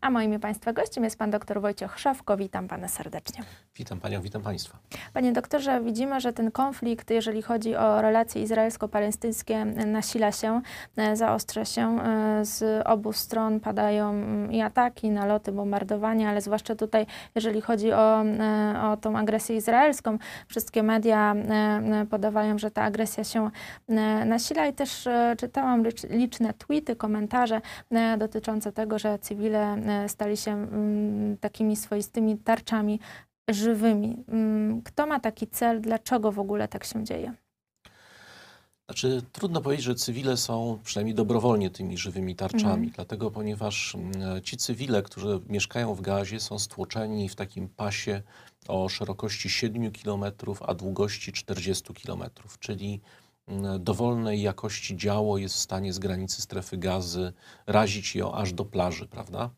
A moim Państwa gościem jest Pan dr Wojciech Szafko. Witam Pana serdecznie. Witam Panią, witam Państwa. Panie doktorze, widzimy, że ten konflikt, jeżeli chodzi o relacje izraelsko-palestyńskie, nasila się, e, zaostrza się. E, Z obu stron padają mm, i ataki, naloty, bombardowania, ale zwłaszcza tutaj, jeżeli chodzi o, e, o tą agresję izraelską, wszystkie media podawają, że ta agresja się nasila i też czytałam licz- liczne tweety, komentarze dotyczące tego, że cywile stali się mm, takimi swoistymi tarczami żywymi. Mm, Kto ma taki cel? Dlaczego w ogóle tak się dzieje? Znaczy, trudno powiedzieć, że cywile są przynajmniej dobrowolnie tymi żywymi tarczami, Mhm. dlatego ponieważ mm, ci cywile, którzy mieszkają w Gazie, są stłoczeni w takim pasie o szerokości 7 km, a długości 40 km, czyli dowolnej jakości działo jest w stanie z granicy strefy gazy razić ją aż do plaży, prawda?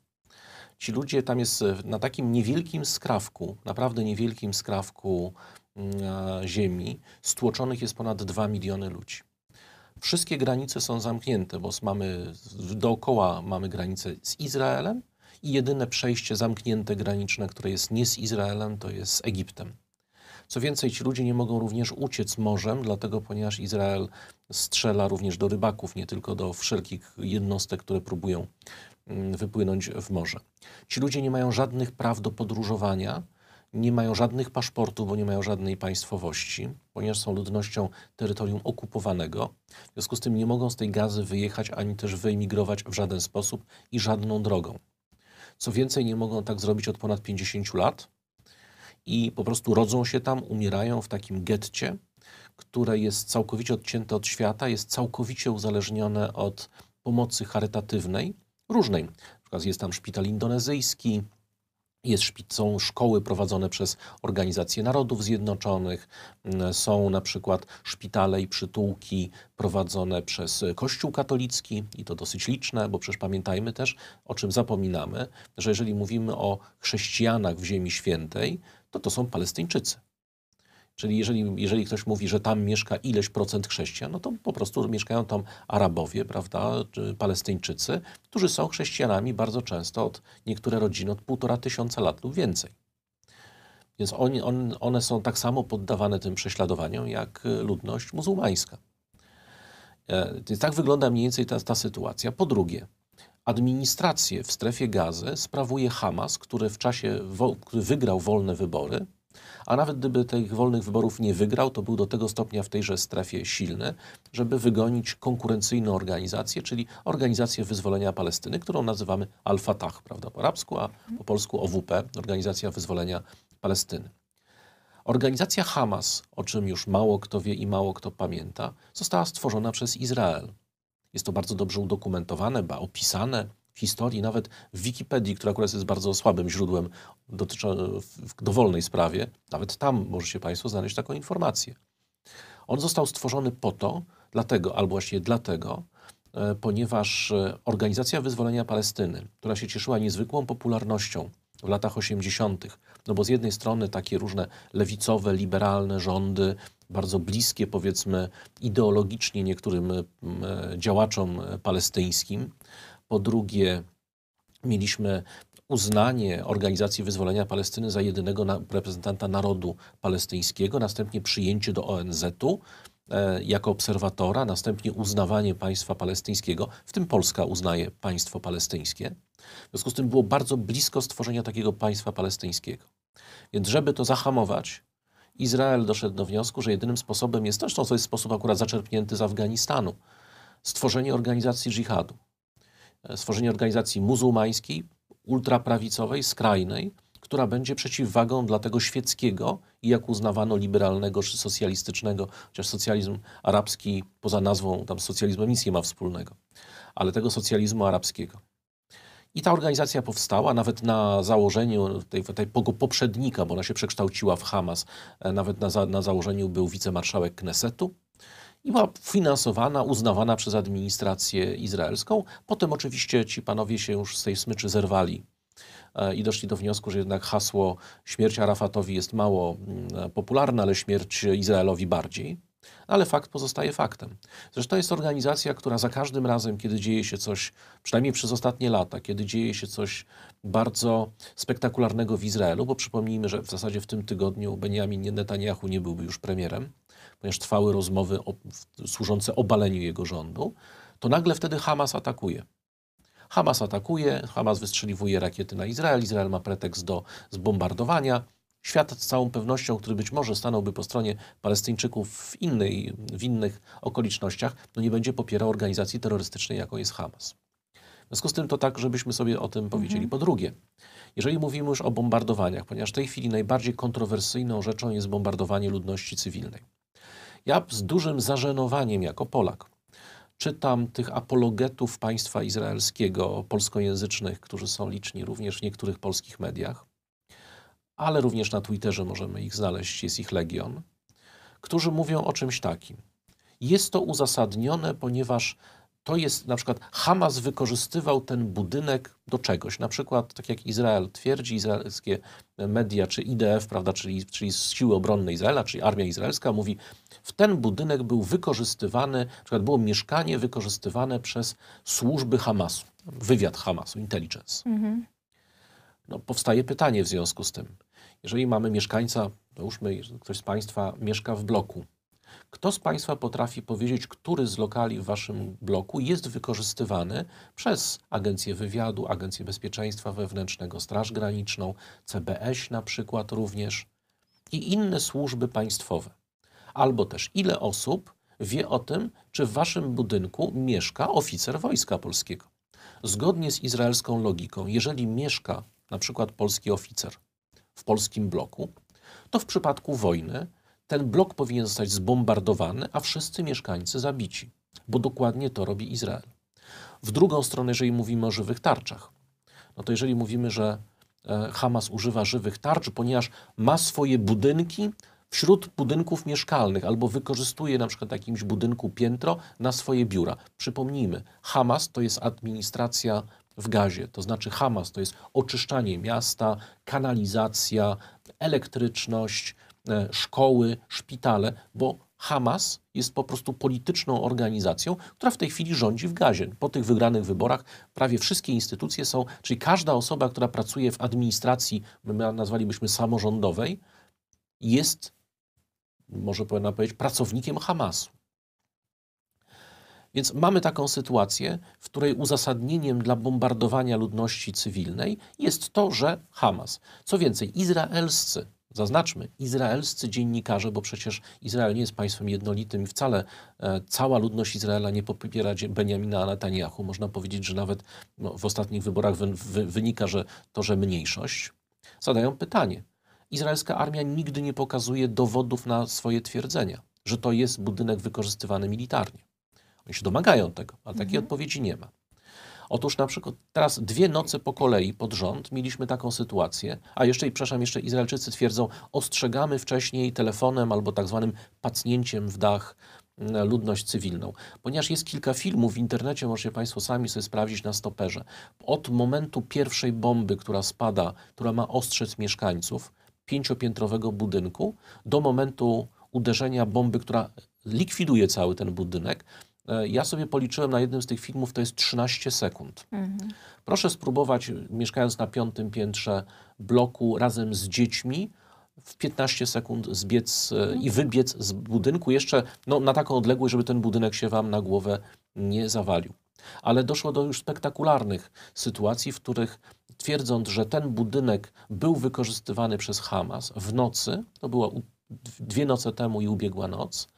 Ci ludzie tam jest e, na takim niewielkim skrawku, naprawdę niewielkim skrawku mm, e, ziemi, stłoczonych jest ponad 2 miliony ludzi. Wszystkie granice są zamknięte, bo mamy dookoła mamy granicę z Izraelem i jedyne przejście zamknięte graniczne, które jest nie z Izraelem, to jest z Egiptem. Co więcej, ci ludzie nie mogą również uciec morzem, dlatego ponieważ Izrael strzela również do rybaków, nie tylko do wszelkich jednostek, które próbują wypłynąć w morze. Ci ludzie nie mają żadnych praw do podróżowania, nie mają żadnych paszportów, bo nie mają żadnej państwowości, ponieważ są ludnością terytorium okupowanego. W związku z tym nie mogą z tej gazy wyjechać ani też wyemigrować w żaden sposób i żadną drogą. Co więcej, nie mogą tak zrobić od ponad 50 lat i po prostu rodzą się tam, umierają w takim getcie, które jest całkowicie odcięte od świata, jest całkowicie uzależnione od pomocy charytatywnej, różnej. Na przykład jest tam szpital indonezyjski, jest, są szkoły prowadzone przez Organizację Narodów Zjednoczonych, mm, są na przykład szpitale i przytułki prowadzone przez Kościół katolicki i to dosyć liczne, bo przecież pamiętajmy też, o czym zapominamy, że jeżeli mówimy o chrześcijanach w Ziemi Świętej, to to są Palestyńczycy. Czyli jeżeli, jeżeli ktoś mówi, że tam mieszka ileś procent chrześcijan, no to po prostu mieszkają tam Arabowie, prawda, czy Palestyńczycy, którzy są chrześcijanami bardzo często od niektóre rodziny od półtora tysiąca lat lub więcej. Więc on, one są tak samo poddawane tym prześladowaniom jak y, ludność muzułmańska. E, tak wygląda mniej więcej ta, ta sytuacja. Po drugie, administrację w strefie gazy sprawuje Hamas, który w czasie, który wygrał wolne wybory, a nawet gdyby tych wolnych wyborów nie wygrał, to był do tego stopnia w tejże strefie silny, żeby wygonić konkurencyjną organizację, czyli Organizację Wyzwolenia Palestyny, którą nazywamy Al-Fatah, prawda, po arabsku, a po polsku OWP, Organizacja Wyzwolenia Palestyny. Organizacja Hamas, o czym już mało kto wie i mało kto pamięta, została stworzona przez Izrael. Jest to bardzo dobrze udokumentowane, ba opisane historii, nawet w Wikipedii, która akurat jest bardzo słabym źródłem w dowolnej sprawie. Nawet tam możecie Państwo znaleźć taką informację. On został stworzony po to, dlatego, albo właściwie dlatego, e, ponieważ e, Organizacja Wyzwolenia Palestyny, która się cieszyła niezwykłą popularnością w latach 80., no bo z jednej strony takie różne lewicowe, liberalne rządy, bardzo bliskie powiedzmy ideologicznie niektórym e, działaczom palestyńskim, po drugie mieliśmy uznanie Organizacji Wyzwolenia Palestyny za jedynego na, reprezentanta narodu palestyńskiego, następnie przyjęcie do ONZ-u e, jako obserwatora, następnie uznawanie państwa palestyńskiego, w tym Polska uznaje państwo palestyńskie. W związku z tym było bardzo blisko stworzenia takiego państwa palestyńskiego. Więc żeby to zahamować, Izrael doszedł do wniosku, że jedynym sposobem jest, zresztą to jest sposób akurat zaczerpnięty z Afganistanu, stworzenie organizacji dżihadu. E, Stworzenie organizacji muzułmańskiej, ultraprawicowej, skrajnej, która będzie przeciwwagą dla tego świeckiego i jak uznawano liberalnego czy socjalistycznego, chociaż socjalizm arabski poza nazwą tam socjalizmem nic nie ma wspólnego, ale tego socjalizmu arabskiego. I ta organizacja powstała nawet na założeniu tej, tego poprzednika, bo ona się przekształciła w Hamas, e, nawet na, za, na założeniu był wicemarszałek Knesetu i była finansowana, uznawana przez administrację izraelską. Potem oczywiście ci panowie się już z tej smyczy zerwali e, i doszli do wniosku, że jednak hasło śmierć Arafatowi jest mało mm, popularne, ale śmierć Izraelowi bardziej. Ale fakt pozostaje faktem. Zresztą to jest organizacja, która za każdym razem, kiedy dzieje się coś, przynajmniej przez ostatnie lata, kiedy dzieje się coś bardzo spektakularnego w Izraelu, bo przypomnijmy, że w zasadzie w tym tygodniu Benjamin Netanyahu nie byłby już premierem, ponieważ trwały rozmowy o, służące obaleniu jego rządu, to nagle wtedy Hamas atakuje. Hamas atakuje, Hamas wystrzeliwuje rakiety na Izrael, Izrael ma pretekst do zbombardowania. Świat z całą pewnością, który być może stanąłby po stronie Palestyńczyków w, innej, w innych okolicznościach, no nie będzie popierał organizacji terrorystycznej, jaką jest Hamas. W związku z tym to tak, żebyśmy sobie o tym powiedzieli. Po drugie, jeżeli mówimy już o bombardowaniach, ponieważ w tej chwili najbardziej kontrowersyjną rzeczą jest bombardowanie ludności cywilnej. Ja z dużym zażenowaniem jako Polak czytam tych apologetów państwa izraelskiego, polskojęzycznych, którzy są liczni również w niektórych polskich mediach, ale również na Twitterze możemy ich znaleźć, jest ich legion, którzy mówią o czymś takim. Jest to uzasadnione, ponieważ to jest na przykład Hamas wykorzystywał ten budynek do czegoś. Na przykład, tak jak Izrael twierdzi, izraelskie media, czy IDF, prawda, czyli, czyli siły obronne Izraela, czyli armia izraelska, mówi, w ten budynek był wykorzystywany, na przykład było mieszkanie wykorzystywane przez służby Hamasu, wywiad Hamasu, intelligence. Mhm. No, powstaje pytanie w związku z tym. Jeżeli mamy mieszkańca, załóżmy, ktoś z Państwa mieszka w bloku, kto z Państwa potrafi powiedzieć, który z lokali w Waszym bloku jest wykorzystywany przez Agencję Wywiadu, Agencję Bezpieczeństwa Wewnętrznego, Straż Graniczną, CBS na przykład również i inne służby państwowe? Albo też ile osób wie o tym, czy w Waszym budynku mieszka oficer Wojska Polskiego? Zgodnie z izraelską logiką, jeżeli mieszka na przykład polski oficer w polskim bloku, to w przypadku wojny ten blok powinien zostać zbombardowany, a wszyscy mieszkańcy zabici, bo dokładnie to robi Izrael. W drugą stronę, jeżeli mówimy o żywych tarczach, no to jeżeli mówimy, że e, Hamas używa żywych tarcz, ponieważ ma swoje budynki wśród budynków mieszkalnych albo wykorzystuje na przykład jakimś budynku piętro na swoje biura. Przypomnijmy, Hamas to jest administracja w gazie, to znaczy Hamas to jest oczyszczanie miasta, kanalizacja, elektryczność, szkoły, szpitale, bo Hamas jest po prostu polityczną organizacją, która w tej chwili rządzi w Gazie. Po tych wygranych wyborach prawie wszystkie instytucje są, czyli każda osoba, która pracuje w administracji, my nazwalibyśmy samorządowej, jest, może powinna powiedzieć, pracownikiem Hamasu. Więc mamy taką sytuację, w której uzasadnieniem dla bombardowania ludności cywilnej jest to, że Hamas. Co więcej, izraelscy Zaznaczmy, izraelscy dziennikarze, bo przecież Izrael nie jest państwem jednolitym i wcale e, cała ludność Izraela nie popiera Benjamina Netanyahu. Można powiedzieć, że nawet no, w ostatnich wyborach wy, wy, wynika, że to, że mniejszość. Zadają pytanie. Izraelska armia nigdy nie pokazuje dowodów na swoje twierdzenia, że to jest budynek wykorzystywany militarnie. Oni się domagają tego, a takiej mhm. odpowiedzi nie ma. Otóż na przykład teraz dwie noce po kolei pod rząd mieliśmy taką sytuację, a jeszcze, przepraszam, jeszcze Izraelczycy twierdzą, ostrzegamy wcześniej telefonem albo tak zwanym pacnięciem w dach mm, ludność cywilną. Ponieważ jest kilka filmów w internecie, możecie Państwo sami sobie sprawdzić na stoperze. Od momentu pierwszej bomby, która spada, która ma ostrzec mieszkańców pięciopiętrowego budynku, do momentu uderzenia bomby, która likwiduje cały ten budynek, ja sobie policzyłem na jednym z tych filmów, to jest 13 sekund. Mhm. Proszę spróbować, mieszkając na piątym piętrze bloku razem z dziećmi, w 15 sekund zbiec e, i wybiec z budynku jeszcze no, na taką odległość, żeby ten budynek się wam na głowę nie zawalił. Ale doszło do już spektakularnych sytuacji, w których twierdząc, że ten budynek był wykorzystywany przez Hamas w nocy, to było dwie noce temu i ubiegła noc, E,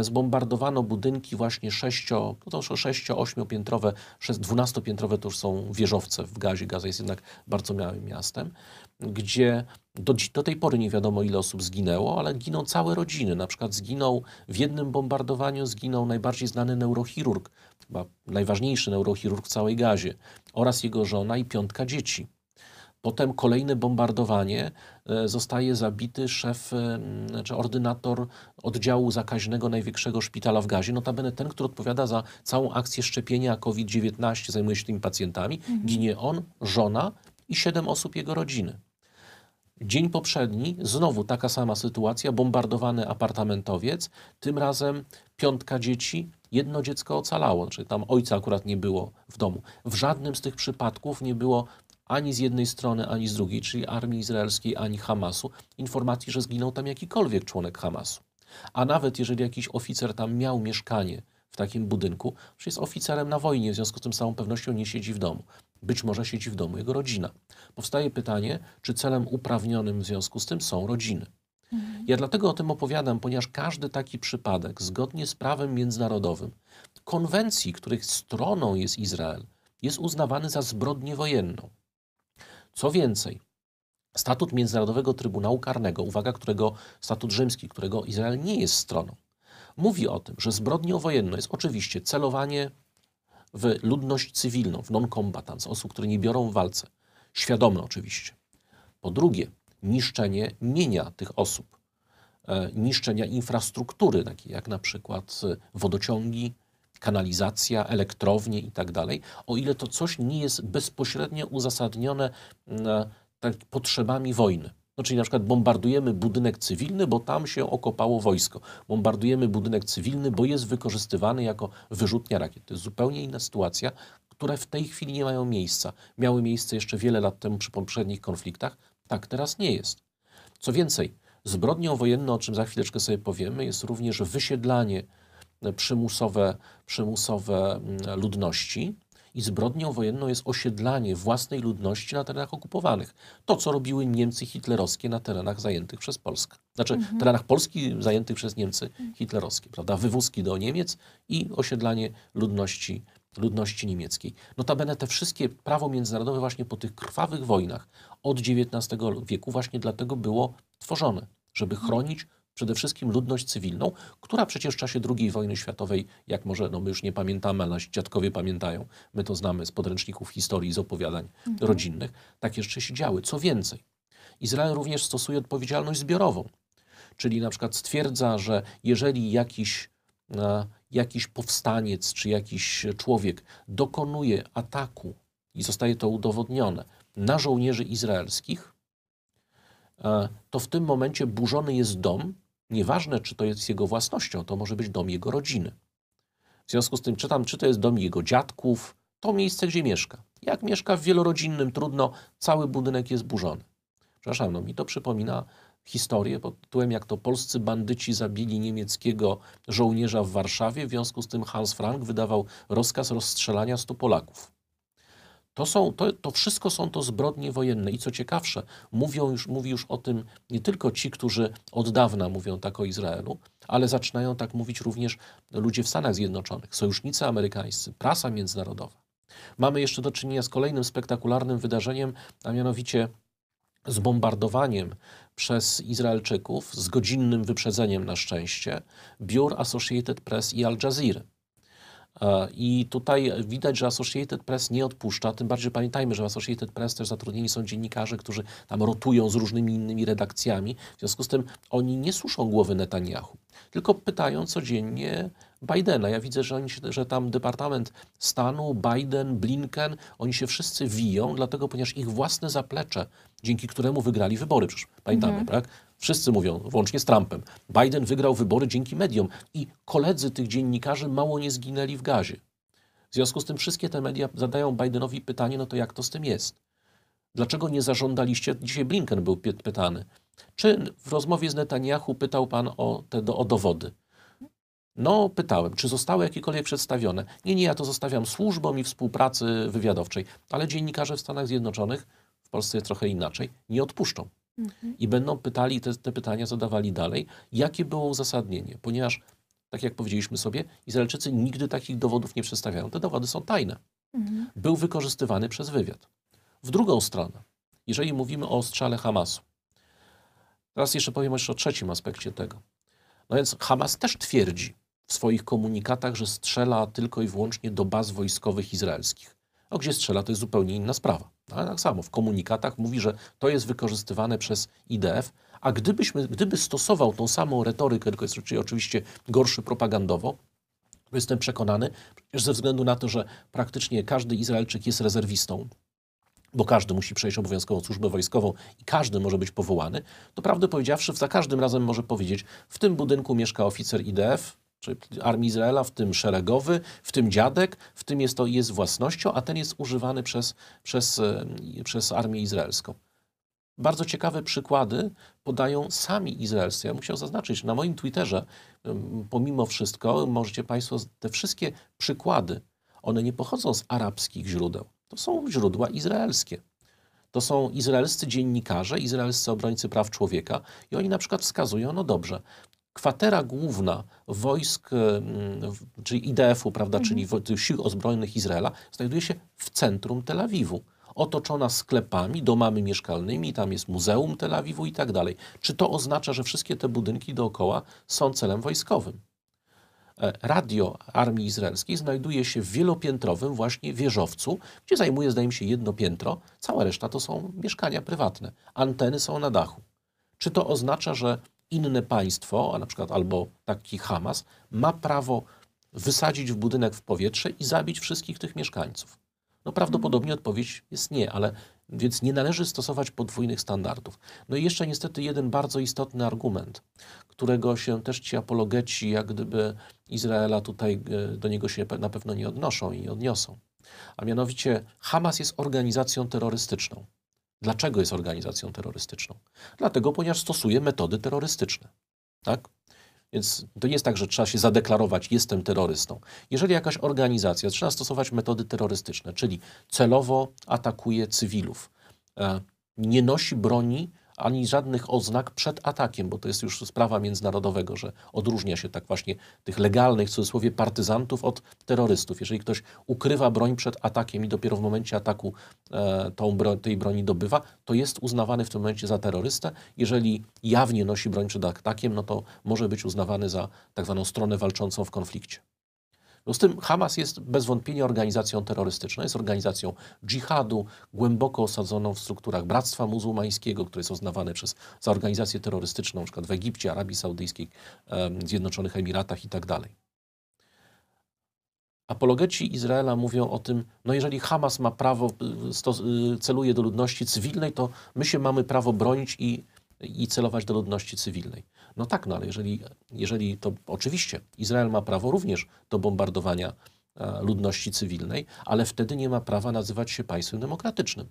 zbombardowano budynki właśnie 6, no to 6-8-piętrowe, 12-piętrowe to już są wieżowce w Gazie. Gaza jest jednak bardzo małym miastem, gdzie do, do tej pory nie wiadomo ile osób zginęło, ale giną całe rodziny. Na przykład zginął w jednym bombardowaniu zginął najbardziej znany neurochirurg, chyba najważniejszy neurochirurg w całej Gazie oraz jego żona i piątka dzieci. Potem kolejne bombardowanie, e, zostaje zabity szef, e, czy ordynator oddziału zakaźnego największego szpitala w Gazie. Notabene ten, który odpowiada za całą akcję szczepienia COVID-19, zajmuje się tymi pacjentami. Mhm. Ginie on, żona i siedem osób jego rodziny. Dzień poprzedni, znowu taka sama sytuacja, bombardowany apartamentowiec, tym razem piątka dzieci, jedno dziecko ocalało, czyli tam ojca akurat nie było w domu. W żadnym z tych przypadków nie było ani z jednej strony, ani z drugiej, czyli armii izraelskiej, ani Hamasu, informacji, że zginął tam jakikolwiek członek Hamasu. A nawet jeżeli jakiś oficer tam miał mieszkanie w takim budynku, że jest oficerem na wojnie, w związku z tym z całą pewnością nie siedzi w domu. Być może siedzi w domu jego rodzina. Powstaje pytanie, czy celem uprawnionym w związku z tym są rodziny. Ja dlatego o tym opowiadam, ponieważ każdy taki przypadek, zgodnie z prawem międzynarodowym, konwencji, których stroną jest Izrael, jest uznawany za zbrodnię wojenną. Co więcej, statut Międzynarodowego Trybunału Karnego, uwaga, którego statut rzymski, którego Izrael nie jest stroną, mówi o tym, że zbrodnią wojenną jest oczywiście celowanie w ludność cywilną, w non-combatants, osób, które nie biorą w walce, świadome oczywiście. Po drugie, niszczenie mienia tych osób, e, niszczenia infrastruktury, takiej jak na przykład e, wodociągi, kanalizacja, elektrownie i tak o ile to coś nie jest bezpośrednio uzasadnione mm, tak, potrzebami wojny. No, czyli na przykład bombardujemy budynek cywilny, bo tam się okopało wojsko. Bombardujemy budynek cywilny, bo jest wykorzystywany jako wyrzutnia rakiet. To jest zupełnie inna sytuacja, które w tej chwili nie mają miejsca. Miały miejsce jeszcze wiele lat temu przy poprzednich konfliktach. Tak teraz nie jest. Co więcej, zbrodnią wojenną, o czym za chwileczkę sobie powiemy, jest również wysiedlanie przymusowe, przymusowe mm, ludności. I zbrodnią wojenną jest osiedlanie własnej ludności na terenach okupowanych. To, co robiły Niemcy hitlerowskie na terenach zajętych przez Polskę. Znaczy, Mhm. terenach Polski zajętych przez Niemcy hitlerowskie, prawda? Wywózki do Niemiec i osiedlanie ludności, ludności niemieckiej. Notabene te wszystkie prawo międzynarodowe właśnie po tych krwawych wojnach od XIX wieku właśnie dlatego było tworzone, żeby chronić przede wszystkim ludność cywilną, która przecież w czasie II wojny światowej, jak może no my już nie pamiętamy, ale nasi dziadkowie pamiętają, my to znamy z podręczników historii, z opowiadań rodzinnych, takie rzeczy się działy. Co więcej, Izrael również stosuje odpowiedzialność zbiorową, czyli na przykład stwierdza, że jeżeli jakiś, e, jakiś powstaniec czy jakiś człowiek dokonuje ataku i zostaje to udowodnione na żołnierzy izraelskich, e, to w tym momencie burzony jest dom, nieważne czy to jest jego własnością, to może być dom jego rodziny. W związku z tym, czy, tam, czy to jest dom jego dziadków, to miejsce, gdzie mieszka. Jak mieszka w wielorodzinnym, trudno, cały budynek jest burzony. Przepraszam, no mi to przypomina historię pod tytułem jak to polscy bandyci zabili niemieckiego żołnierza w Warszawie, w związku z tym Hans Frank wydawał rozkaz rozstrzelania 100 Polaków. To, są, to, to wszystko są to zbrodnie wojenne i co ciekawsze, mówią już, mówi już o tym nie tylko ci, którzy od dawna mówią tak o Izraelu, ale zaczynają tak mówić również ludzie w Stanach Zjednoczonych, sojusznicy amerykańscy, prasa międzynarodowa. Mamy jeszcze do czynienia z kolejnym spektakularnym wydarzeniem, a mianowicie z bombardowaniem przez Izraelczyków z godzinnym wyprzedzeniem na szczęście biur Associated Press i Al Jazeera. E, I tutaj widać, że Associated Press nie odpuszcza, tym bardziej pamiętajmy, że w Associated Press też zatrudnieni są dziennikarze, którzy tam rotują z różnymi innymi redakcjami. W związku z tym oni nie suszą głowy Netanyahu, tylko pytają codziennie Bidena. Ja widzę, że, oni się, że tam Departament Stanu, Biden, Blinken, oni się wszyscy wiją, dlatego ponieważ ich własne zaplecze, dzięki któremu wygrali wybory, przecież pamiętamy, tak? Wszyscy mówią, włącznie z Trumpem, Biden wygrał wybory dzięki mediom i koledzy tych dziennikarzy mało nie zginęli w gazie. W związku z tym wszystkie te media zadają Bidenowi pytanie, no to jak to z tym jest? Dlaczego nie zażądaliście, dzisiaj Blinken był py- pytany, czy w rozmowie z Netanyahu pytał pan o, te, o dowody? No, pytałem, czy zostały jakiekolwiek przedstawione. Nie, nie, ja to zostawiam służbom i współpracy wywiadowczej, ale dziennikarze w Stanach Zjednoczonych, w Polsce jest trochę inaczej, nie odpuszczą. I będą pytali, te, te pytania zadawali dalej, jakie było uzasadnienie, ponieważ, tak jak powiedzieliśmy sobie, Izraelczycy nigdy takich dowodów nie przedstawiają. Te dowody są tajne. Mhm. Był wykorzystywany przez wywiad. W drugą stronę, jeżeli mówimy o ostrzale Hamasu, teraz jeszcze powiem jeszcze o trzecim aspekcie tego. No więc Hamas też twierdzi w swoich komunikatach, że strzela tylko i wyłącznie do baz wojskowych izraelskich. A gdzie strzela, to jest zupełnie inna sprawa. No, Ale tak samo w komunikatach mówi, że to jest wykorzystywane przez IDF, a gdybyśmy, gdyby stosował tą samą retorykę, tylko jest oczywiście gorszy propagandowo, to jestem przekonany, przecież ze względu na to, że praktycznie każdy Izraelczyk jest rezerwistą, bo każdy musi przejść obowiązkową służbę wojskową i każdy może być powołany, to prawdę powiedziawszy, za każdym razem może powiedzieć, w tym budynku mieszka oficer IDF, Armii Izraela, w tym szeregowy, w tym dziadek, w tym jest to jest własnością, a ten jest używany przez, przez, e, przez Armię Izraelską. Bardzo ciekawe przykłady podają sami Izraelscy. Ja musiał zaznaczyć, na moim Twitterze, pomimo wszystko, możecie Państwo te wszystkie przykłady, one nie pochodzą z arabskich źródeł. To są źródła izraelskie. To są izraelscy dziennikarze, izraelscy obrońcy praw człowieka i oni na przykład wskazują, no dobrze, kwatera główna wojsk, w- czyli IDF-u, prawda, czyli wo- tych sił zbrojnych Izraela, znajduje się w centrum Tel Awiwu. Otoczona sklepami, domami mieszkalnymi, tam jest Muzeum Tel Awiwu i tak dalej. Czy to oznacza, że wszystkie te budynki dookoła są celem wojskowym? E, Radio Armii Izraelskiej znajduje się w wielopiętrowym właśnie wieżowcu, gdzie zajmuje, zdaje mi się, jedno piętro. Cała reszta to są mieszkania prywatne. Anteny są na dachu. Czy to oznacza, że inne państwo, a na przykład albo taki Hamas, ma prawo wysadzić w budynek w powietrze i zabić wszystkich tych mieszkańców? No prawdopodobnie odpowiedź jest nie, ale więc nie należy stosować podwójnych standardów. No i jeszcze niestety jeden bardzo istotny argument, którego się też ci apologeci, jak gdyby Izraela tutaj e, do niego się na pewno nie odnoszą i odniosą. A mianowicie Hamas jest organizacją terrorystyczną. Dlaczego jest organizacją terrorystyczną? Dlatego, ponieważ stosuje metody terrorystyczne. Tak? Więc to nie jest tak, że trzeba się zadeklarować, jestem terrorystą. Jeżeli jakaś organizacja zaczyna stosować metody terrorystyczne, czyli celowo atakuje cywilów, e, nie nosi broni ani żadnych oznak przed atakiem, bo to jest już sprawa międzynarodowego, że odróżnia się tak właśnie tych legalnych, w cudzysłowie, partyzantów od terrorystów. Jeżeli ktoś ukrywa broń przed atakiem i dopiero w momencie ataku e, tą tej broni dobywa, to jest uznawany w tym momencie za terrorystę. Jeżeli jawnie nosi broń przed atakiem, no to może być uznawany za tak zwaną stronę walczącą w konflikcie. Związku z tym Hamas jest bez wątpienia organizacją terrorystyczną, jest organizacją dżihadu, głęboko osadzoną w strukturach Bractwa Muzułmańskiego, które jest uznawane przez, za organizację terrorystyczną, przykład w Egipcie, Arabii Saudyjskiej, Zjednoczonych Emiratach i tak. Apologeci Izraela mówią o tym, no jeżeli Hamas ma prawo, y, y, celuje do ludności cywilnej, to my się mamy prawo bronić i, i celować do ludności cywilnej. No tak, no ale jeżeli, jeżeli to oczywiście Izrael ma prawo również do bombardowania e, ludności cywilnej, ale wtedy nie ma prawa nazywać się państwem demokratycznym.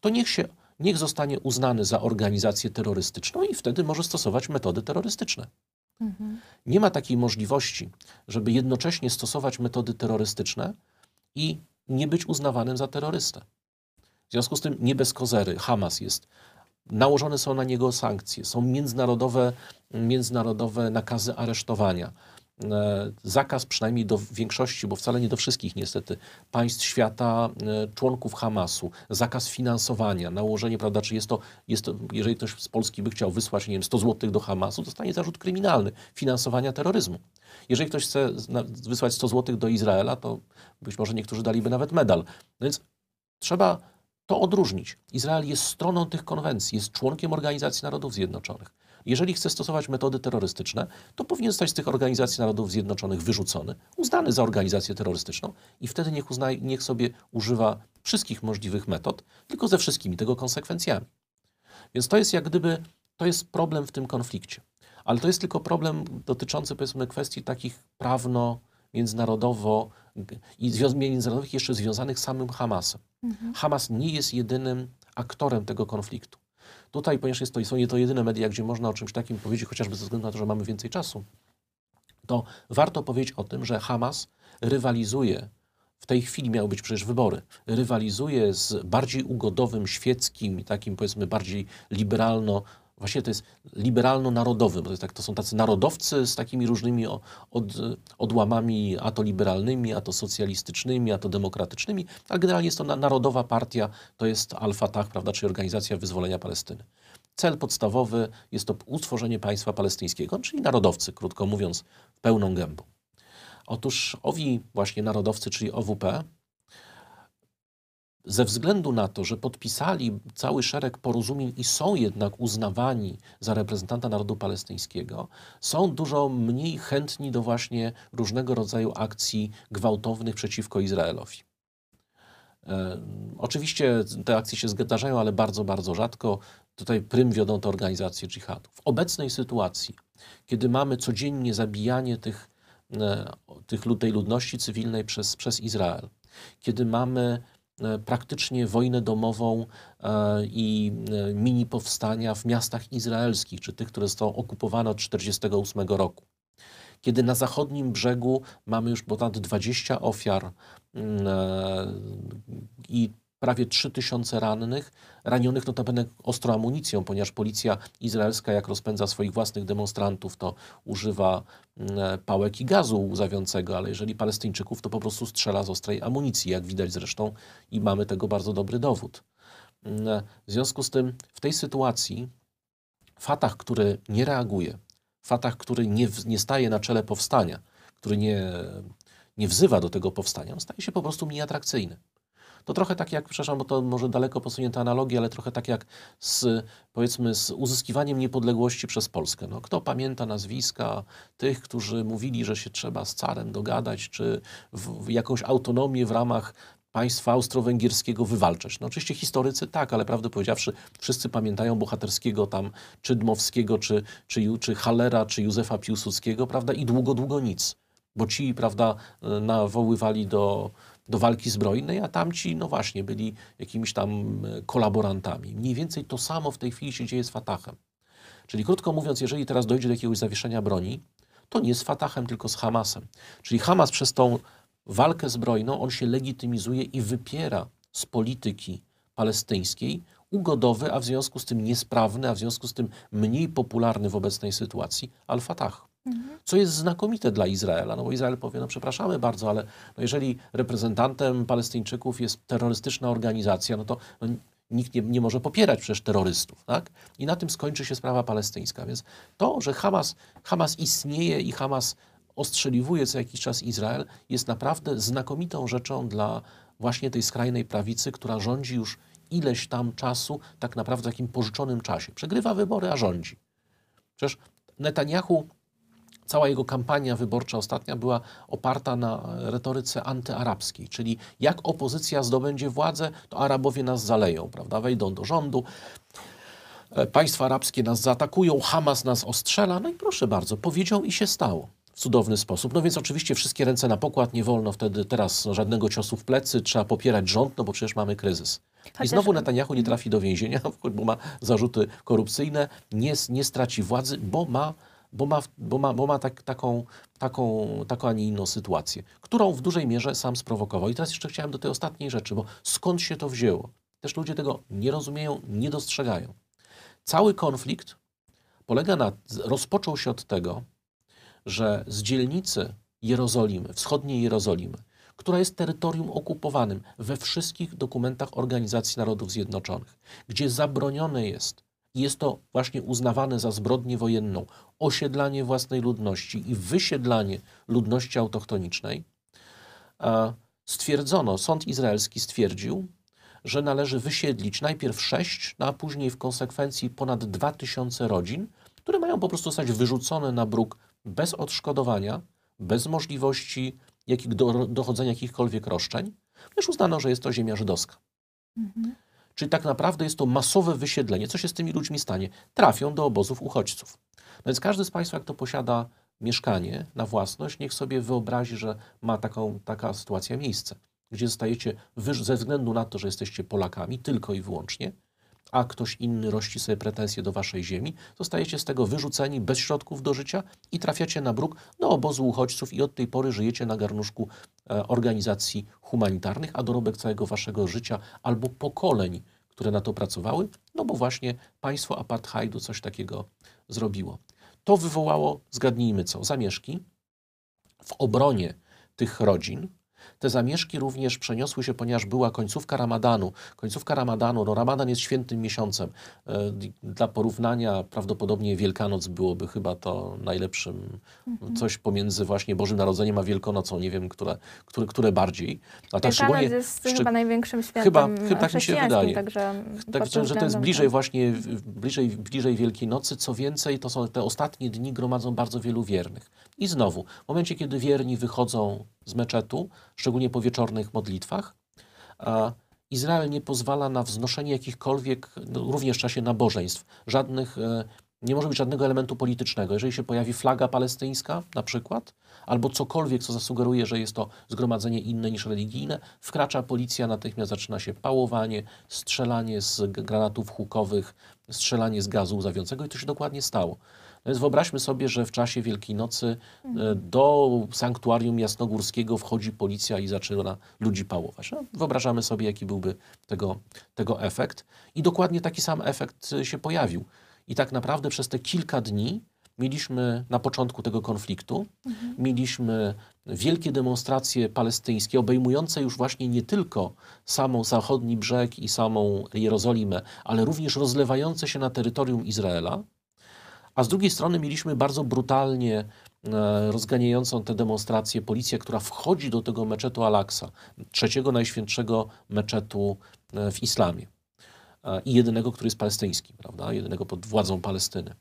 To niech się, niech zostanie uznany za organizację terrorystyczną i wtedy może stosować metody terrorystyczne. Nie ma takiej możliwości, żeby jednocześnie stosować metody terrorystyczne i nie być uznawanym za terrorystę. W związku z tym nie bez kozery Hamas jest. Nałożone są na niego sankcje, są międzynarodowe, międzynarodowe nakazy aresztowania. E, Zakaz przynajmniej do większości, bo wcale nie do wszystkich niestety, państw świata, e, członków Hamasu, zakaz finansowania, nałożenie, prawda, czy jest to, jest to, jeżeli ktoś z Polski by chciał wysłać, nie wiem, 100 zł do Hamasu, dostanie zarzut kryminalny finansowania terroryzmu. Jeżeli ktoś chce wysłać 100 zł do Izraela, to być może niektórzy daliby nawet medal. No więc trzeba to odróżnić. Izrael jest stroną tych konwencji, jest członkiem Organizacji Narodów Zjednoczonych. Jeżeli chce stosować metody terrorystyczne, to powinien zostać z tych Organizacji Narodów Zjednoczonych wyrzucony, uznany za organizację terrorystyczną i wtedy niech, uzna, niech sobie używa wszystkich możliwych metod, tylko ze wszystkimi tego konsekwencjami. Więc to jest jak gdyby, to jest problem w tym konflikcie. Ale to jest tylko problem dotyczący powiedzmy kwestii takich prawno, międzynarodowo i międzynarodowych jeszcze związanych z samym Hamasem. Hamas nie jest jedynym aktorem tego konfliktu. Tutaj, ponieważ jest to, są nie to jedyne media, gdzie można o czymś takim powiedzieć, chociażby ze względu na to, że mamy więcej czasu, to warto powiedzieć o tym, że Hamas rywalizuje, w tej chwili miały być przecież wybory, rywalizuje z bardziej ugodowym, świeckim i takim powiedzmy bardziej liberalno, właśnie to jest liberalno-narodowym, to, jest tak, to są tacy narodowcy z takimi różnymi od, odłamami, a to liberalnymi, a to socjalistycznymi, a to demokratycznymi, ale generalnie jest to na, narodowa partia, to jest Al-Fatah, prawda, czyli Organizacja Wyzwolenia Palestyny. Cel podstawowy jest to utworzenie państwa palestyńskiego, czyli narodowcy, krótko mówiąc, pełną gębą. Otóż owi właśnie narodowcy, czyli OWP, ze względu na to, że podpisali cały szereg porozumień i są jednak uznawani za reprezentanta narodu palestyńskiego, są dużo mniej chętni do właśnie różnego rodzaju akcji gwałtownych przeciwko Izraelowi. E, Oczywiście te akcje się zdarzają, ale bardzo, bardzo rzadko. Tutaj prym wiodą te organizacje dżihadu. W obecnej sytuacji, kiedy mamy codziennie zabijanie tych, e, tych, tej ludności cywilnej przez, przez Izrael, kiedy mamy praktycznie wojnę domową e, i e, mini powstania w miastach izraelskich, czy tych, które zostały okupowane od 1948 roku. Kiedy na zachodnim brzegu mamy już ponad 20 ofiar mm, e, i prawie 3000 rannych, ranionych notabene ostro amunicją, ponieważ policja izraelska, jak rozpędza swoich własnych demonstrantów, to używa mm, pałek i gazu łzawiącego, ale jeżeli Palestyńczyków, to po prostu strzela z ostrej amunicji, jak widać zresztą i mamy tego bardzo dobry dowód. Mm, W związku z tym w tej sytuacji Fatah, który nie reaguje, Fatah, który nie, nie staje na czele powstania, który nie, nie wzywa do tego powstania, on staje się po prostu mniej atrakcyjny. To trochę tak jak, przepraszam, bo to może daleko posunięta analogia, ale trochę tak jak z, powiedzmy, z uzyskiwaniem niepodległości przez Polskę. No, kto pamięta nazwiska tych, którzy mówili, że się trzeba z carem dogadać, czy w, w jakąś autonomię w ramach państwa austro-węgierskiego wywalczać. No oczywiście historycy tak, ale prawdę powiedziawszy, wszyscy pamiętają bohaterskiego tam, czy Dmowskiego, czy, czy, czy Hallera, czy Józefa Piłsudskiego, prawda, i długo, długo nic. Bo ci, prawda, nawoływali do, do walki zbrojnej, a tamci, no właśnie, byli jakimiś tam e, kolaborantami. Mniej więcej to samo w tej chwili się dzieje z Fatahem. Czyli krótko mówiąc, jeżeli teraz dojdzie do jakiegoś zawieszenia broni, to nie z Fatahem, tylko z Hamasem. Czyli Hamas przez tą walkę zbrojną, on się legitymizuje i wypiera z polityki palestyńskiej ugodowy, a w związku z tym niesprawny, a w związku z tym mniej popularny w obecnej sytuacji Al-Fatah. Co jest znakomite dla Izraela, no bo Izrael powie, no przepraszamy bardzo, ale no jeżeli reprezentantem Palestyńczyków jest terrorystyczna organizacja, no to no, nikt nie, nie może popierać przecież terrorystów, tak? I na tym skończy się sprawa palestyńska. Więc to, że Hamas, Hamas istnieje i Hamas ostrzeliwuje co jakiś czas Izrael, jest naprawdę znakomitą rzeczą dla właśnie tej skrajnej prawicy, która rządzi już ileś tam czasu, tak naprawdę w takim pożyczonym czasie. Przegrywa wybory, a rządzi. Przecież Netanyahu cała jego kampania wyborcza ostatnia była oparta na retoryce antyarabskiej, czyli jak opozycja zdobędzie władzę, to Arabowie nas zaleją, prawda? Wejdą do rządu, e, państwa arabskie nas zaatakują, Hamas nas ostrzela, no i proszę bardzo, powiedział i się stało w cudowny sposób. No więc oczywiście wszystkie ręce na pokład, nie wolno wtedy teraz żadnego ciosu w plecy, trzeba popierać rząd, no bo przecież mamy kryzys. I Chociaż- znowu Netanyahu nie trafi do więzienia, bo ma zarzuty korupcyjne, nie, nie straci władzy, bo ma, bo ma, bo ma, bo ma tak, taką, taką, taką, a nie inną sytuację, którą w dużej mierze sam sprowokował. I teraz jeszcze chciałem do tej ostatniej rzeczy, bo skąd się to wzięło? Też ludzie tego nie rozumieją, nie dostrzegają. Cały konflikt polega na, rozpoczął się od tego, że z dzielnicy Jerozolimy, wschodniej Jerozolimy, która jest terytorium okupowanym we wszystkich dokumentach Organizacji Narodów Zjednoczonych, gdzie zabronione jest, jest to właśnie uznawane za zbrodnię wojenną, osiedlanie własnej ludności i wysiedlanie ludności autochtonicznej, stwierdzono, sąd izraelski stwierdził, że należy wysiedlić najpierw sześć, no a później w konsekwencji ponad dwa tysiące rodzin, które mają po prostu zostać wyrzucone na bruk bez odszkodowania, bez możliwości jakich, do, dochodzenia jakichkolwiek roszczeń, ponieważ uznano, że jest to ziemia żydowska. Czyli tak naprawdę jest to masowe wysiedlenie. Co się z tymi ludźmi stanie? Trafią do obozów uchodźców. No więc każdy z Państwa, kto posiada mieszkanie na własność, niech sobie wyobrazi, że ma taką, taka sytuacja miejsce, gdzie zostajecie ze względu na to, że jesteście Polakami tylko i wyłącznie, a ktoś inny rości sobie pretensje do waszej ziemi, zostajecie z tego wyrzuceni bez środków do życia i trafiacie na bruk do obozu uchodźców i od tej pory żyjecie na garnuszku e, organizacji humanitarnych, a dorobek całego waszego życia albo pokoleń, które na to pracowały, no bo właśnie państwo apartheidu coś takiego zrobiło. To wywołało, zgadnijmy co, zamieszki w obronie tych rodzin. Te zamieszki również przeniosły się, ponieważ była końcówka Ramadanu. Końcówka Ramadanu, no Ramadan jest świętym miesiącem. E, Dla porównania prawdopodobnie Wielkanoc byłoby chyba to najlepszym, coś pomiędzy właśnie Bożym Narodzeniem a Wielkanocą. Nie wiem, które, które, które bardziej. A ta szczególnie... Wielkanoc jest szczeg- chyba największym świętem Chyba- chyba tak mi się wydaje. Także tak, że, to jest bliżej to- właśnie, bliżej, bliżej Wielkiej Nocy. Co więcej, to są te ostatnie dni gromadzą bardzo wielu wiernych. I znowu, w momencie, kiedy wierni wychodzą z meczetu, szczególnie po wieczornych modlitwach, Izrael nie pozwala na wznoszenie jakichkolwiek, no, również w czasie nabożeństw, żadnych, e, nie może być żadnego elementu politycznego. Jeżeli się pojawi flaga palestyńska na przykład, albo cokolwiek, co zasugeruje, że jest to zgromadzenie inne niż religijne, wkracza policja, natychmiast zaczyna się pałowanie, strzelanie z granatów hukowych, strzelanie z gazu łzawiącego i to się dokładnie stało. No więc wyobraźmy sobie, że w czasie Wielkiej Nocy e, do sanktuarium jasnogórskiego wchodzi policja i zaczyna ludzi pałować. No, wyobrażamy sobie, jaki byłby tego, tego efekt. I dokładnie taki sam efekt e, się pojawił. I tak naprawdę przez te kilka dni mieliśmy na początku tego konfliktu, mieliśmy wielkie demonstracje palestyńskie, obejmujące już właśnie nie tylko samą zachodni brzeg i samą Jerozolimę, ale również rozlewające się na terytorium Izraela. A z drugiej strony mieliśmy bardzo brutalnie e, rozganiającą te demonstracje policję, która wchodzi do tego meczetu Al-Aqsa, trzeciego najświętszego meczetu e, w islamie i jedynego, który jest palestyński, prawda? Jedynego pod władzą Palestyny.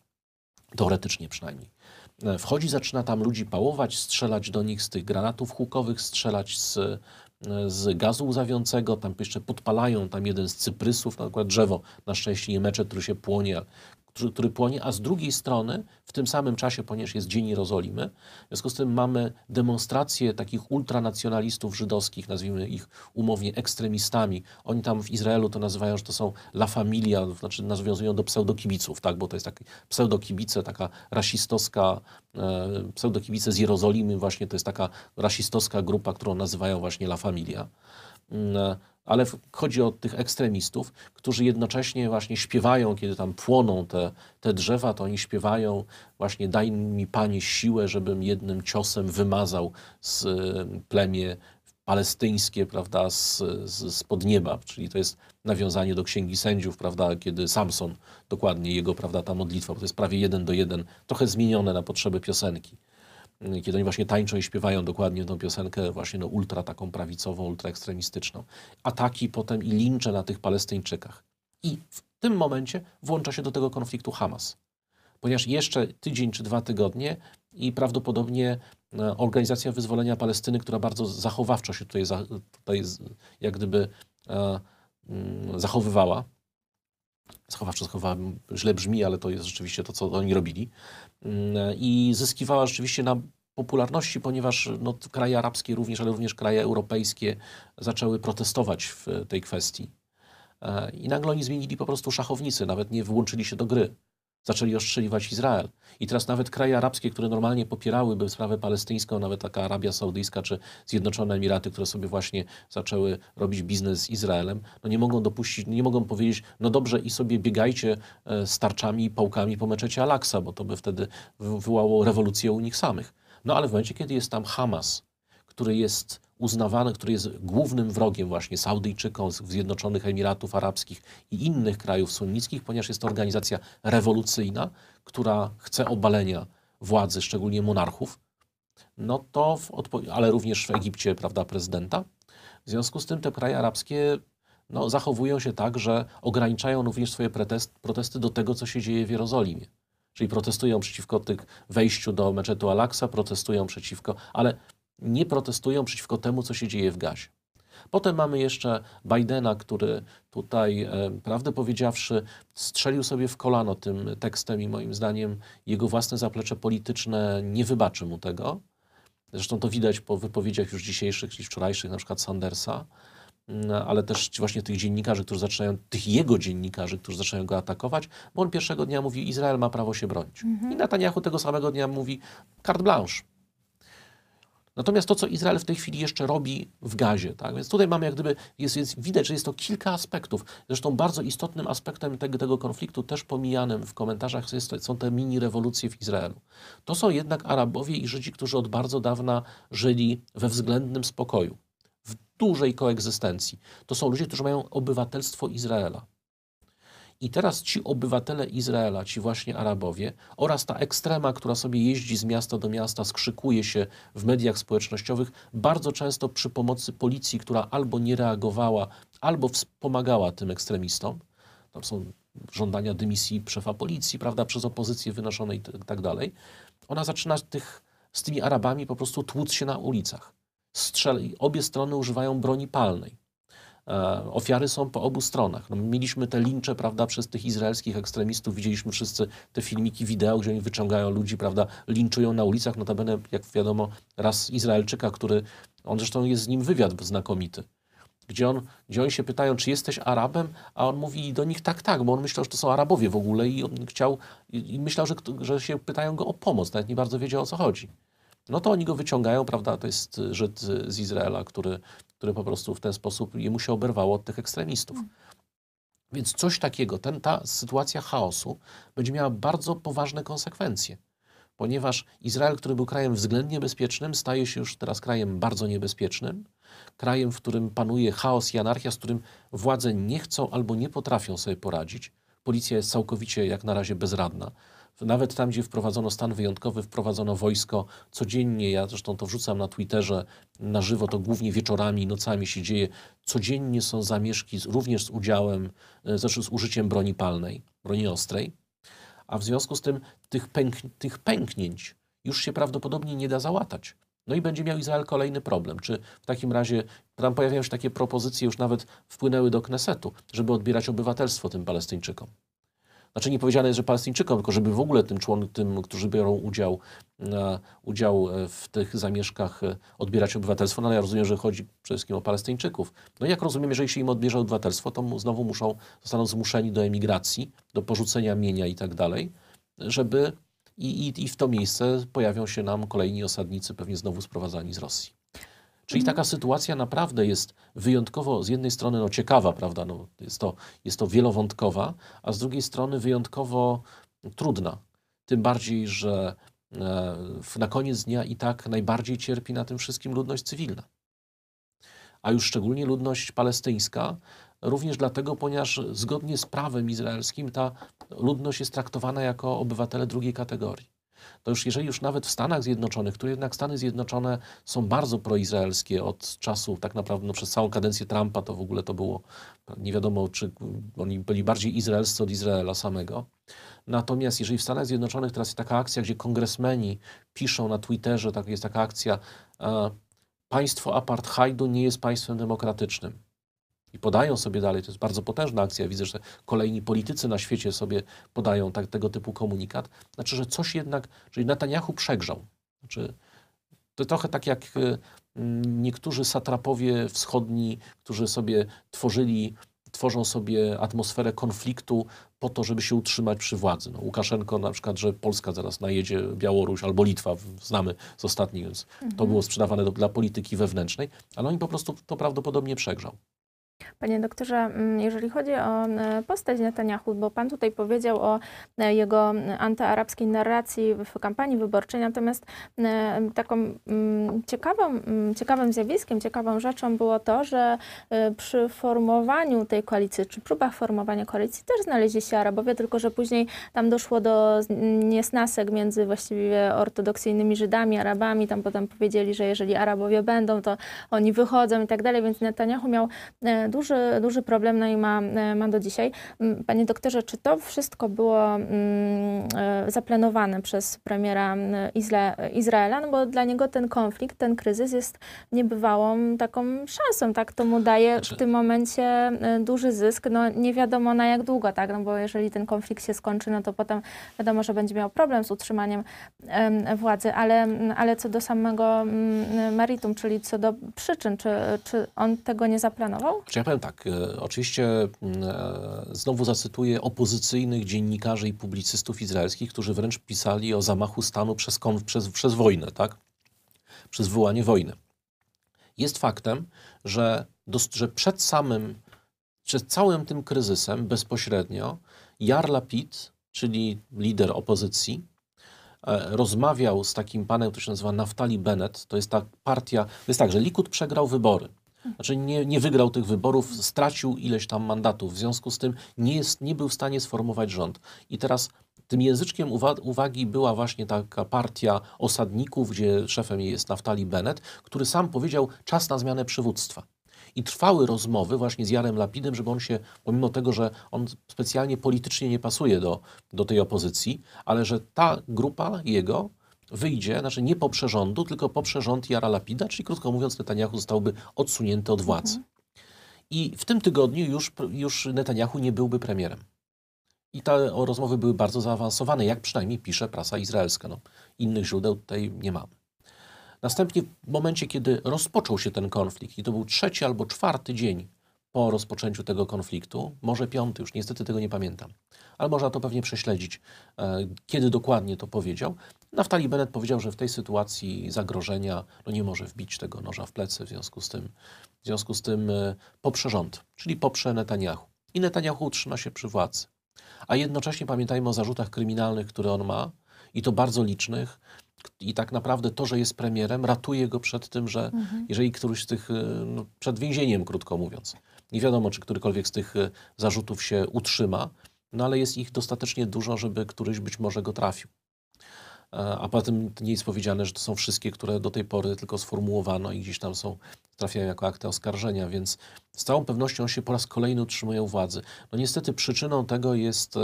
Teoretycznie przynajmniej. E, Wchodzi, zaczyna tam ludzi pałować, strzelać do nich z tych granatów hukowych, strzelać z, z gazu łzawiącego, tam jeszcze podpalają tam jeden z cyprysów, na przykład drzewo, na szczęście nie meczet, który się płonie, który, płonie, a z drugiej strony w tym samym czasie, ponieważ jest Dzień Jerozolimy, w związku z tym mamy demonstracje takich ultranacjonalistów żydowskich, nazwijmy ich umownie ekstremistami. Oni tam w Izraelu to nazywają, że to są La Familia, znaczy nawiązują do pseudokibiców, tak? bo to jest taki pseudokibice, taka rasistowska, e, pseudokibice z Jerozolimy właśnie to jest taka rasistowska grupa, którą nazywają właśnie La Familia. Mm, ale chodzi o tych ekstremistów, którzy jednocześnie właśnie śpiewają, kiedy tam płoną te, te drzewa, to oni śpiewają właśnie daj mi Panie siłę, żebym jednym ciosem wymazał z e, plemię palestyńskie, prawda, z, z, spod nieba, czyli to jest nawiązanie do Księgi Sędziów, prawda, kiedy Samson, dokładnie jego, prawda, ta modlitwa, bo to jest prawie jeden do jeden, trochę zmienione na potrzeby piosenki kiedy oni właśnie tańczą i śpiewają dokładnie tą piosenkę właśnie no ultra taką prawicową, ultra ekstremistyczną. Ataki potem i lincze na tych Palestyńczykach. I w tym momencie włącza się do tego konfliktu Hamas. Ponieważ jeszcze tydzień czy dwa tygodnie i prawdopodobnie e, Organizacja Wyzwolenia Palestyny, która bardzo zachowawczo się tutaj, tutaj jak gdyby e, mm, zachowywała, zachowawczo zachowała, źle brzmi, ale to jest rzeczywiście to, co oni robili, Mm, i zyskiwała rzeczywiście na popularności, ponieważ no, kraje arabskie również, ale również kraje europejskie zaczęły protestować w tej kwestii. E, I nagle oni zmienili po prostu szachownicy, nawet nie włączyli się do gry. Zaczęli ostrzeliwać Izrael. I teraz nawet kraje arabskie, które normalnie popierałyby sprawę palestyńską, nawet taka Arabia Saudyjska czy Zjednoczone Emiraty, które sobie właśnie zaczęły robić biznes z Izraelem, no nie mogą dopuścić, nie mogą powiedzieć, no dobrze i sobie biegajcie e, z tarczami i pałkami po meczecie Al-Aqsa, bo to by wtedy wy- wywołało rewolucję u nich samych. No ale w momencie, kiedy jest tam Hamas, który jest uznawany, który jest głównym wrogiem właśnie Saudyjczykom Zjednoczonych Emiratów Arabskich i innych krajów sunnickich, ponieważ jest to organizacja rewolucyjna, która chce obalenia władzy, szczególnie monarchów, no to, ale również w Egipcie, prawda, prezydenta. W związku z tym te kraje arabskie no, zachowują się tak, że ograniczają również swoje protest, protesty do tego, co się dzieje w Jerozolimie. Czyli protestują przeciwko tych wejściu do meczetu Al-Aqsa, protestują przeciwko, ale nie protestują przeciwko temu, co się dzieje w Gazie. Potem mamy jeszcze Bidena, który tutaj, e, prawdę powiedziawszy, strzelił sobie w kolano tym tekstem i moim zdaniem jego własne zaplecze polityczne nie wybaczy mu tego. Zresztą to widać po wypowiedziach już dzisiejszych, czyli wczorajszych, na przykład Sandersa, Mm, ale też właśnie tych dziennikarzy, którzy zaczynają, tych jego dziennikarzy, którzy zaczynają go atakować, bo on pierwszego dnia mówi, Izrael ma prawo się bronić. I Netanyahu tego samego dnia mówi, carte blanche. Natomiast to, co Izrael w tej chwili jeszcze robi w gazie, tak? więc tutaj mamy jak gdyby, jest, jest, widać, że jest to kilka aspektów. Zresztą bardzo istotnym aspektem tego, tego konfliktu, też pomijanym w komentarzach, jest, są te mini rewolucje w Izraelu. To są jednak Arabowie i Żydzi, którzy od bardzo dawna żyli we względnym spokoju, w dużej koegzystencji. To są ludzie, którzy mają obywatelstwo Izraela. I teraz ci obywatele Izraela, ci właśnie Arabowie oraz ta ekstrema, która sobie jeździ z miasta do miasta, skrzykuje się w mediach społecznościowych, bardzo często przy pomocy policji, która albo nie reagowała, albo wspomagała tym ekstremistom. Tam są żądania dymisji szefa policji, prawda, przez opozycję wynoszone i tak dalej. Ona zaczyna tych, z tymi Arabami po prostu tłuc się na ulicach. Strzel, obie strony używają broni palnej. E, Ofiary są po obu stronach. No, mieliśmy te lincze, prawda, przez tych izraelskich ekstremistów. Widzieliśmy wszyscy te filmiki, wideo, gdzie oni wyciągają ludzi, prawda, linczują na ulicach. Notabene, jak wiadomo, raz Izraelczyka, który, on zresztą jest z nim wywiad znakomity, gdzie, on, gdzie oni się pytają, czy jesteś Arabem, a on mówi do nich tak, tak, bo on myślał, że to są Arabowie w ogóle i on chciał, i, myślał, że, że się pytają go o pomoc, nawet nie bardzo wiedział o co chodzi. No to oni go wyciągają, prawda, to jest Żyd z z Izraela, który, który po prostu w ten sposób jemu się oberwało od tych ekstremistów. Więc coś takiego, ten, ta sytuacja chaosu będzie miała bardzo poważne konsekwencje, ponieważ Izrael, który był krajem względnie bezpiecznym, staje się już teraz krajem bardzo niebezpiecznym, krajem, w którym panuje chaos i anarchia, z którym władze nie chcą albo nie potrafią sobie poradzić. Policja jest całkowicie jak na razie bezradna. Nawet tam, gdzie wprowadzono stan wyjątkowy, wprowadzono wojsko codziennie. Ja zresztą to wrzucam na Twitterze na żywo, to głównie wieczorami, nocami się dzieje. Codziennie są zamieszki, z- również z udziałem, znaczy z użyciem broni palnej, broni ostrej. A w związku z tym tych, pęk, tych pęknięć już się prawdopodobnie nie da załatać. No i będzie miał Izrael kolejny problem. Czy w takim razie, tam pojawiają się takie propozycje, już nawet wpłynęły do Knesetu, żeby odbierać obywatelstwo tym Palestyńczykom. Znaczy nie powiedziane jest, że Palestyńczykom, tylko żeby w ogóle tym człon, tym, którzy biorą udział, e, udział e, w tych zamieszkach, e, odbierać obywatelstwo. No ale ja rozumiem, że chodzi przede wszystkim o Palestyńczyków. No i jak rozumiem, jeżeli się im odbierze obywatelstwo, to znowu muszą, zostaną zmuszeni do emigracji, do porzucenia mienia i tak dalej, żeby i, i, i w to miejsce pojawią się nam kolejni osadnicy, pewnie znowu sprowadzani z Rosji. Czyli taka sytuacja naprawdę jest wyjątkowo z jednej strony no, ciekawa, prawda? No, jest, to, jest to wielowątkowa, a z drugiej strony wyjątkowo trudna. Tym bardziej, że e, na koniec dnia i tak najbardziej cierpi na tym wszystkim ludność cywilna. A już szczególnie ludność palestyńska, również dlatego, ponieważ zgodnie z prawem izraelskim ta ludność jest traktowana jako obywatele drugiej kategorii to już jeżeli już nawet w Stanach Zjednoczonych, które jednak Stany Zjednoczone są bardzo proizraelskie od czasu tak naprawdę no, przez całą kadencję Trumpa, to w ogóle to było nie wiadomo, czy oni byli bardziej izraelscy od Izraela samego. Natomiast jeżeli w Stanach Zjednoczonych teraz jest taka akcja, gdzie kongresmeni piszą na Twitterze, tak jest taka akcja, e, państwo apartheidu nie jest państwem demokratycznym. I podają sobie dalej, to jest bardzo potężna akcja. Widzę, że kolejni politycy na świecie sobie podają tak, tego typu komunikat. Znaczy, że coś jednak, czyli Netanyahu przegrzał. Znaczy, to trochę tak jak y, mm, niektórzy satrapowie wschodni, którzy sobie tworzyli, tworzą sobie atmosferę konfliktu po to, żeby się utrzymać przy władzy. No, Łukaszenko na przykład, że Polska zaraz najedzie Białoruś albo Litwa, znamy z ostatnich, więc to było sprzedawane do, dla polityki wewnętrznej, ale on po prostu to prawdopodobnie przegrzał. Panie doktorze, mm, jeżeli chodzi o e, postać Netanyahu, bo pan tutaj powiedział o e, jego antyarabskiej narracji w kampanii wyborczej, natomiast taką mm, ciekawą, mm, ciekawym zjawiskiem, ciekawą rzeczą było to, że e, przy formowaniu tej koalicji, czy próbach formowania koalicji też znaleźli się Arabowie, tylko że później tam doszło do niesnasek między właściwie ortodoksyjnymi Żydami, Arabami, tam potem powiedzieli, że jeżeli Arabowie będą, to oni wychodzą i tak dalej, więc Netanyahu miał e, duży, duży problem, no i ma, e, ma do dzisiaj. M, Panie doktorze, czy to wszystko było mm, e, zaplanowane przez premiera m, Izra- Izraela? No bo dla niego ten konflikt, ten kryzys jest niebywałą taką szansą, tak? To mu daje Znaczy- w tym momencie e, duży zysk, no nie wiadomo na jak długo, tak? No bo jeżeli ten konflikt się skończy, no to potem wiadomo, że będzie miał problem z utrzymaniem em, władzy, ale, ale co do samego mm, meritum, czyli co do przyczyn, czy, czy on tego nie zaplanował? Ja powiem tak, e, oczywiście mm, e, znowu zacytuję opozycyjnych dziennikarzy i publicystów izraelskich, którzy wręcz pisali o zamachu stanu przez, przez, przez wojnę, tak? Przez wywołanie wojny. Jest faktem, że, że przed samym, przed całym tym kryzysem bezpośrednio Jar Lapid, czyli lider opozycji, e, rozmawiał z takim panem, który się nazywa Naftali Bennett. To jest ta partia, to jest tak, że Likud przegrał wybory. Znaczy nie, nie wygrał tych wyborów, stracił ileś tam mandatów. W związku z tym nie, jest, nie był w stanie sformować rząd. I teraz tym języczkiem uwa- uwagi była właśnie taka partia osadników, gdzie szefem jej jest Naftali Bennett, który sam powiedział czas na zmianę przywództwa. I trwały rozmowy właśnie z Jarem Lapidem, żeby on się, pomimo tego, że on specjalnie politycznie nie pasuje do, do tej opozycji, ale że ta grupa jego wyjdzie, znaczy nie poprze rządu, tylko poprze rząd Jara Lapida, czyli krótko mówiąc Netanyahu zostałby odsunięty od władzy. I w tym tygodniu już, już Netanyahu nie byłby premierem. I te rozmowy były bardzo zaawansowane, jak przynajmniej pisze prasa izraelska. No, innych źródeł tutaj nie mamy. Następnie w momencie, kiedy rozpoczął się ten konflikt, i to był trzeci albo czwarty dzień po rozpoczęciu tego konfliktu, może piąty, już niestety tego nie pamiętam, ale można to pewnie prześledzić, e, kiedy dokładnie to powiedział. Naftali Bennett powiedział, że w tej sytuacji zagrożenia no nie może wbić tego noża w plecy, w związku z tym, w związku z tym e, poprze rząd, czyli poprze Netanyahu. I Netanyahu utrzyma się przy władzy. A jednocześnie pamiętajmy o zarzutach kryminalnych, które on ma, i to bardzo licznych, i tak naprawdę to, że jest premierem, ratuje go przed tym, że mhm. jeżeli któryś z tych, e, no, przed więzieniem, krótko mówiąc, nie wiadomo, czy którykolwiek z tych e, zarzutów się utrzyma, no ale jest ich dostatecznie dużo, żeby któryś być może go trafił. E, a poza tym nie jest powiedziane, że to są wszystkie, które do tej pory tylko sformułowano i gdzieś tam są, trafiają jako akty oskarżenia, więc z całą pewnością się po raz kolejny utrzymują władzy. No niestety przyczyną tego jest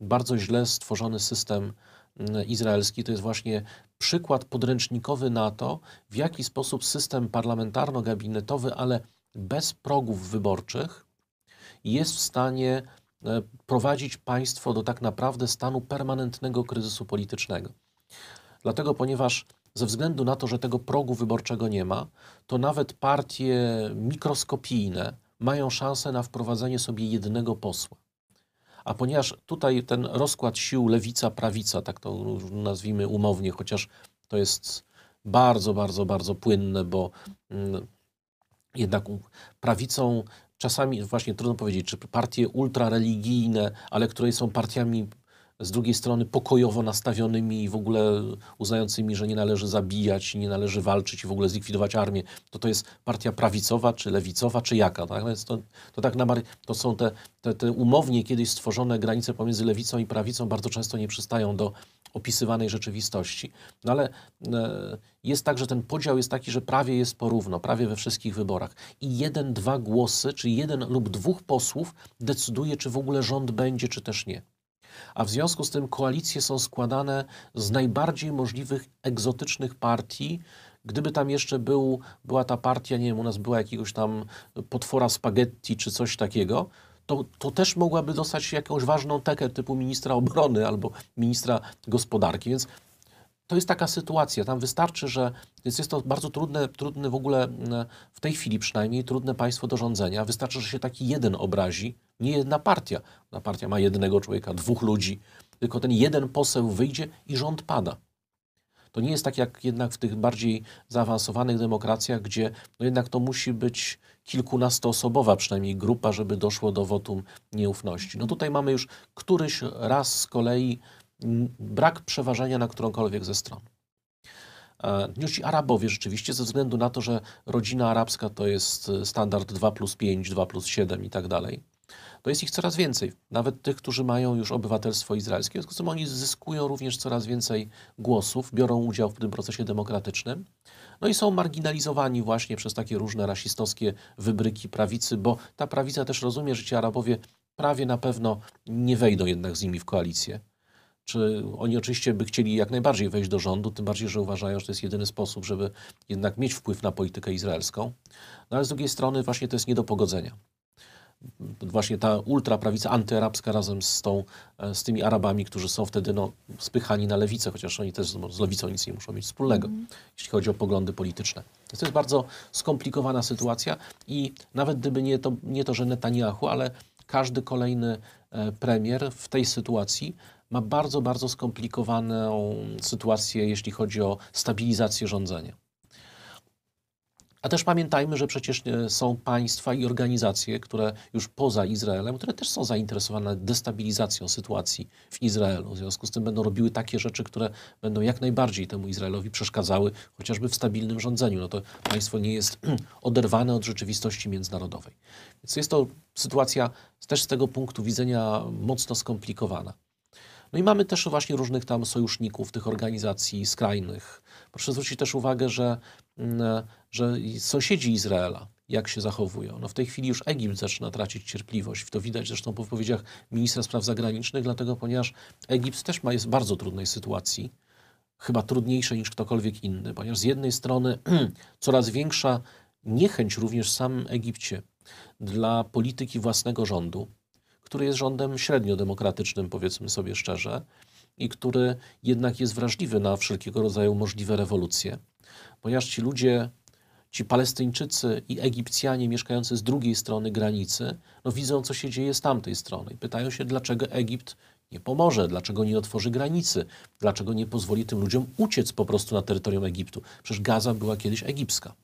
bardzo źle stworzony system mm, izraelski. To jest właśnie przykład podręcznikowy na to, w jaki sposób system parlamentarno-gabinetowy, ale bez progów wyborczych, jest w stanie e, prowadzić państwo do tak naprawdę stanu permanentnego kryzysu politycznego. Dlatego, ponieważ ze względu na to, że tego progu wyborczego nie ma, to nawet partie mikroskopijne mają szansę na wprowadzenie sobie jednego posła. A ponieważ tutaj ten rozkład sił lewica-prawica, tak to nazwijmy umownie, chociaż to jest bardzo, bardzo, bardzo płynne, bo mm, jednak prawicą czasami właśnie trudno powiedzieć, czy partie ultrareligijne, ale które są partiami z drugiej strony pokojowo nastawionymi i w ogóle uznającymi, że nie należy zabijać, nie należy walczyć i w ogóle zlikwidować armię, to to jest partia prawicowa, czy lewicowa, czy jaka. Tak? To, to, tak na, to są te, te, te umownie kiedyś stworzone granice pomiędzy lewicą i prawicą, bardzo często nie przystają do opisywanej rzeczywistości. No ale e, jest tak, że ten podział jest taki, że prawie jest porówno, prawie we wszystkich wyborach. I jeden, dwa głosy, czy jeden lub dwóch posłów decyduje, czy w ogóle rząd będzie, czy też nie. A w związku z tym koalicje są składane z najbardziej możliwych egzotycznych partii. Gdyby tam jeszcze był, była ta partia, nie wiem, u nas była jakiegoś tam potwora spaghetti czy coś takiego, to, to też mogłaby dostać jakąś ważną tekę typu ministra obrony albo ministra gospodarki. Więc to jest taka sytuacja. Tam wystarczy, że więc jest to bardzo trudne, trudne w ogóle w tej chwili przynajmniej, trudne państwo do rządzenia. Wystarczy, że się taki jeden obrazi, nie jedna partia. Ta partia ma jednego człowieka, dwóch ludzi, tylko ten jeden poseł wyjdzie i rząd pada. To nie jest tak jak jednak w tych bardziej zaawansowanych demokracjach, gdzie no jednak to musi być kilkunastoosobowa przynajmniej grupa, żeby doszło do wotum nieufności. No tutaj mamy już któryś raz z kolei brak przeważenia na którąkolwiek ze stron. Już ci Arabowie rzeczywiście, ze względu na to, że rodzina arabska to jest standard 2 plus 5, 2 plus 7 i tak dalej, to jest ich coraz więcej. Nawet tych, którzy mają już obywatelstwo izraelskie. W związku z tym oni zyskują również coraz więcej głosów, biorą udział w tym procesie demokratycznym. No i są marginalizowani właśnie przez takie różne rasistowskie wybryki prawicy, bo ta prawica też rozumie, że ci Arabowie prawie na pewno nie wejdą jednak z nimi w koalicję czy oni oczywiście by chcieli jak najbardziej wejść do rządu, tym bardziej, że uważają, że to jest jedyny sposób, żeby jednak mieć wpływ na politykę izraelską. No ale z drugiej strony właśnie to jest nie do pogodzenia. Właśnie ta ultraprawica antyarabska razem z, tą, z tymi Arabami, którzy są wtedy no, spychani na lewicę, chociaż oni też z lewicą nic nie muszą mieć wspólnego, mm. jeśli chodzi o poglądy polityczne. Więc to jest bardzo skomplikowana sytuacja i nawet gdyby nie to, nie to że Netanyahu, ale każdy kolejny e, premier w tej sytuacji ma bardzo, bardzo skomplikowaną sytuację, jeśli chodzi o stabilizację rządzenia. A też pamiętajmy, że przecież e, są państwa i organizacje, które już poza Izraelem, które też są zainteresowane destabilizacją sytuacji w Izraelu. W związku z tym będą robiły takie rzeczy, które będą jak najbardziej temu Izraelowi przeszkadzały, chociażby w stabilnym rządzeniu. No to państwo nie jest oderwane od rzeczywistości międzynarodowej. Więc jest to sytuacja też z tego punktu widzenia mocno skomplikowana. No i mamy też właśnie różnych tam sojuszników tych organizacji skrajnych. Proszę zwrócić też uwagę, że, mm, że sąsiedzi Izraela, jak się zachowują. No w tej chwili już Egipt zaczyna tracić cierpliwość. To widać zresztą po wypowiedziach ministra spraw zagranicznych, dlatego ponieważ Egipt też ma, jest w bardzo trudnej sytuacji, chyba trudniejszej niż ktokolwiek inny, ponieważ z jednej strony coraz większa niechęć również w samym Egipcie dla polityki własnego rządu, który jest rządem średnio demokratycznym, powiedzmy sobie szczerze, i który jednak jest wrażliwy na wszelkiego rodzaju możliwe rewolucje, ponieważ ci ludzie, ci Palestyńczycy i Egipcjanie mieszkający z drugiej strony granicy, no widzą, co się dzieje z tamtej strony i pytają się, dlaczego Egipt nie pomoże, dlaczego nie otworzy granicy, dlaczego nie pozwoli tym ludziom uciec po prostu na terytorium Egiptu. Przecież Gaza była kiedyś egipska.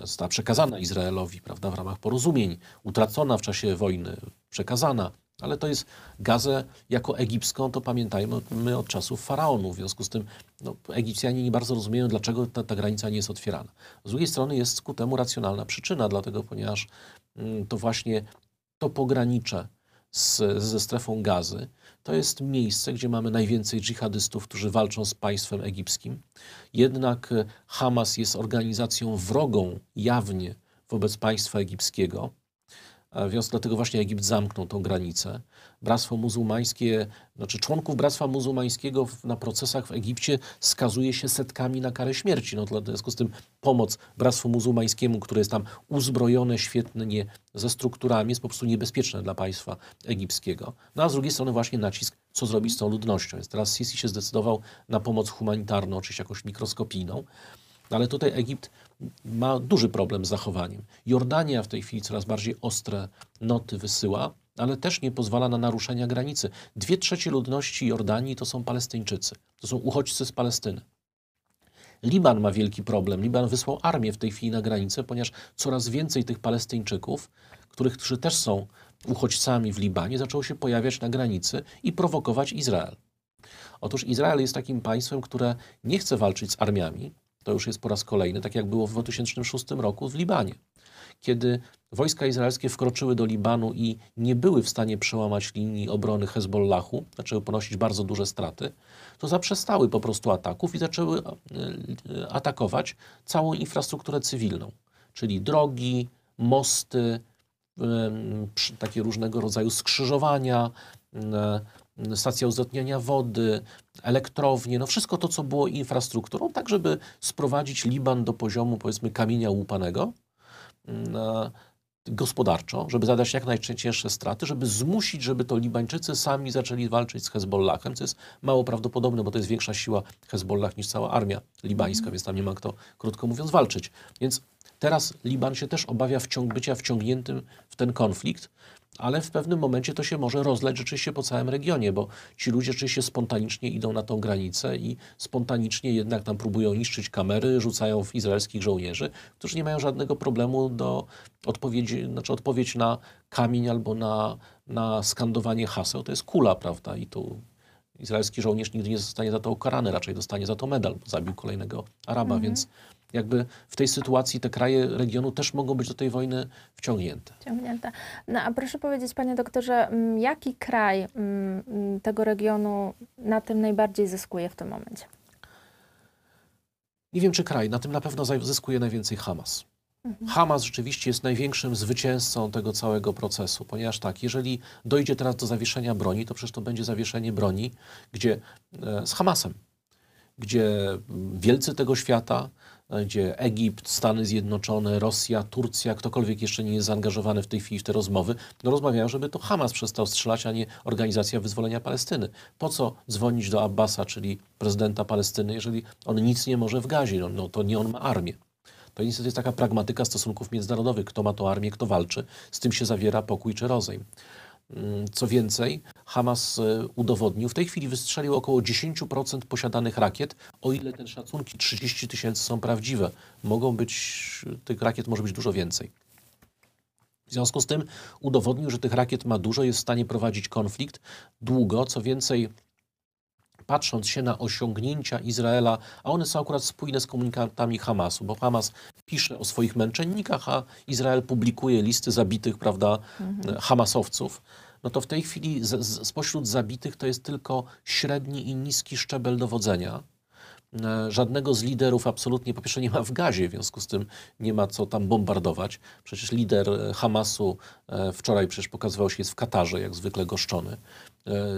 Została przekazana Izraelowi, prawda, w ramach porozumień, utracona w czasie wojny, przekazana. Ale to jest Gazę jako egipską, to pamiętajmy my od czasów faraonów. W związku z tym no, Egipcjanie nie bardzo rozumieją, dlaczego ta, ta granica nie jest otwierana. Z drugiej strony jest ku temu racjonalna przyczyna, dlatego ponieważ mm, to właśnie to pogranicze z, ze strefą gazy to jest miejsce, gdzie mamy najwięcej dżihadystów, którzy walczą z państwem egipskim. Jednak e, Hamas jest organizacją wrogą jawnie wobec państwa egipskiego. Więc dlatego właśnie Egipt zamknął tą granicę. Bractwo muzułmańskie, znaczy członków Bractwa Muzułmańskiego na procesach w Egipcie skazuje się setkami na karę śmierci. No, w związku z tym pomoc Bractwu Muzułmańskiemu, które jest tam uzbrojone świetnie ze strukturami, jest po prostu niebezpieczne dla państwa egipskiego. No a z drugiej strony właśnie nacisk, co zrobić z tą ludnością. Więc teraz Sisi się zdecydował na pomoc humanitarną, oczywiście jakąś mikroskopijną. No ale tutaj Egipt ma duży problem z zachowaniem. Jordania w tej chwili coraz bardziej ostre noty wysyła, ale też nie pozwala na naruszenia granicy. Dwie trzecie ludności Jordanii to są Palestyńczycy, to są uchodźcy z Palestyny. Liban ma wielki problem. Liban wysłał armię w tej chwili na granicę, ponieważ coraz więcej tych Palestyńczyków, których, którzy też są uchodźcami w Libanie, zaczęło się pojawiać na granicy i prowokować Izrael. Otóż Izrael jest takim państwem, które nie chce walczyć z armiami, to już jest po raz kolejny, tak jak było w 2006 roku w Libanie. Kiedy wojska izraelskie wkroczyły do Libanu i nie były w stanie przełamać linii obrony Hezbollahu, zaczęły ponosić bardzo duże straty, to zaprzestały po prostu ataków i zaczęły e, e, atakować całą infrastrukturę cywilną, czyli drogi, mosty, takie różnego rodzaju skrzyżowania, stacja uzdatniania wody, elektrownie, no wszystko to, co było infrastrukturą, tak żeby sprowadzić Liban do poziomu, powiedzmy, kamienia łupanego mm, gospodarczo, żeby zadać jak najcięższe straty, żeby zmusić, żeby to Libańczycy sami zaczęli walczyć z Hezbollahem, co jest mało prawdopodobne, bo to jest większa siła Hezbollah niż cała armia libańska, mm. więc tam nie ma kto, krótko mówiąc, walczyć. Więc teraz Liban się też obawia wciąg bycia wciągniętym w ten konflikt, ale w pewnym momencie to się może rozleć rzeczywiście po całym regionie, bo ci ludzie rzeczywiście spontanicznie idą na tą granicę i spontanicznie jednak tam próbują niszczyć kamery, rzucają w izraelskich żołnierzy, którzy nie mają żadnego problemu do odpowiedzi, znaczy odpowiedź na kamień albo na, na skandowanie haseł. To jest kula, prawda? I tu izraelski żołnierz nigdy nie zostanie za to ukarany, raczej dostanie za to medal, bo zabił kolejnego Araba, mhm. więc jakby w tej sytuacji te kraje regionu też mogą być do tej wojny wciągnięte. Wciągnięte. No a proszę powiedzieć, panie doktorze, mm, jaki kraj mm, mm, tego regionu na tym najbardziej zyskuje w tym momencie? Nie wiem, czy kraj, na tym na pewno zyskuje najwięcej Hamas. Mhm. Hamas rzeczywiście jest największym zwycięzcą tego całego procesu, ponieważ tak, jeżeli dojdzie teraz do zawieszenia broni, to przecież to będzie zawieszenie broni, gdzie e, z Hamasem, gdzie wielcy tego świata, gdzie Egipt, Stany Zjednoczone, Rosja, Turcja, ktokolwiek jeszcze nie jest zaangażowany w tej chwili w te rozmowy, no rozmawiają, żeby to Hamas przestał strzelać, a nie Organizacja Wyzwolenia Palestyny. Po co dzwonić do Abbasa, czyli prezydenta Palestyny, jeżeli on nic nie może w gazie, no, no to nie on ma armię. To niestety jest taka pragmatyka stosunków międzynarodowych. Kto ma tą armię, kto walczy, z tym się zawiera pokój czy rozejm. Mm, co więcej, Hamas e, udowodnił, w tej chwili wystrzelił około 10% posiadanych rakiet, o ile te szacunki 30 tysięcy są prawdziwe. Mogą być, tych rakiet może być dużo więcej. W związku z tym udowodnił, że tych rakiet ma dużo, jest w stanie prowadzić konflikt długo. Co więcej, patrząc się na osiągnięcia Izraela, a one są akurat spójne z komunikatami Hamasu, bo Hamas pisze o swoich męczennikach, a Izrael publikuje listy zabitych, prawda, mhm. Hamasowców, no to w tej chwili z, z, spośród zabitych to jest tylko średni i niski szczebel dowodzenia. E, żadnego z liderów absolutnie po pierwsze nie ma w gazie, w związku z tym nie ma co tam bombardować. Przecież lider e, Hamasu e, wczoraj przecież pokazywał się jest w Katarze, jak zwykle goszczony.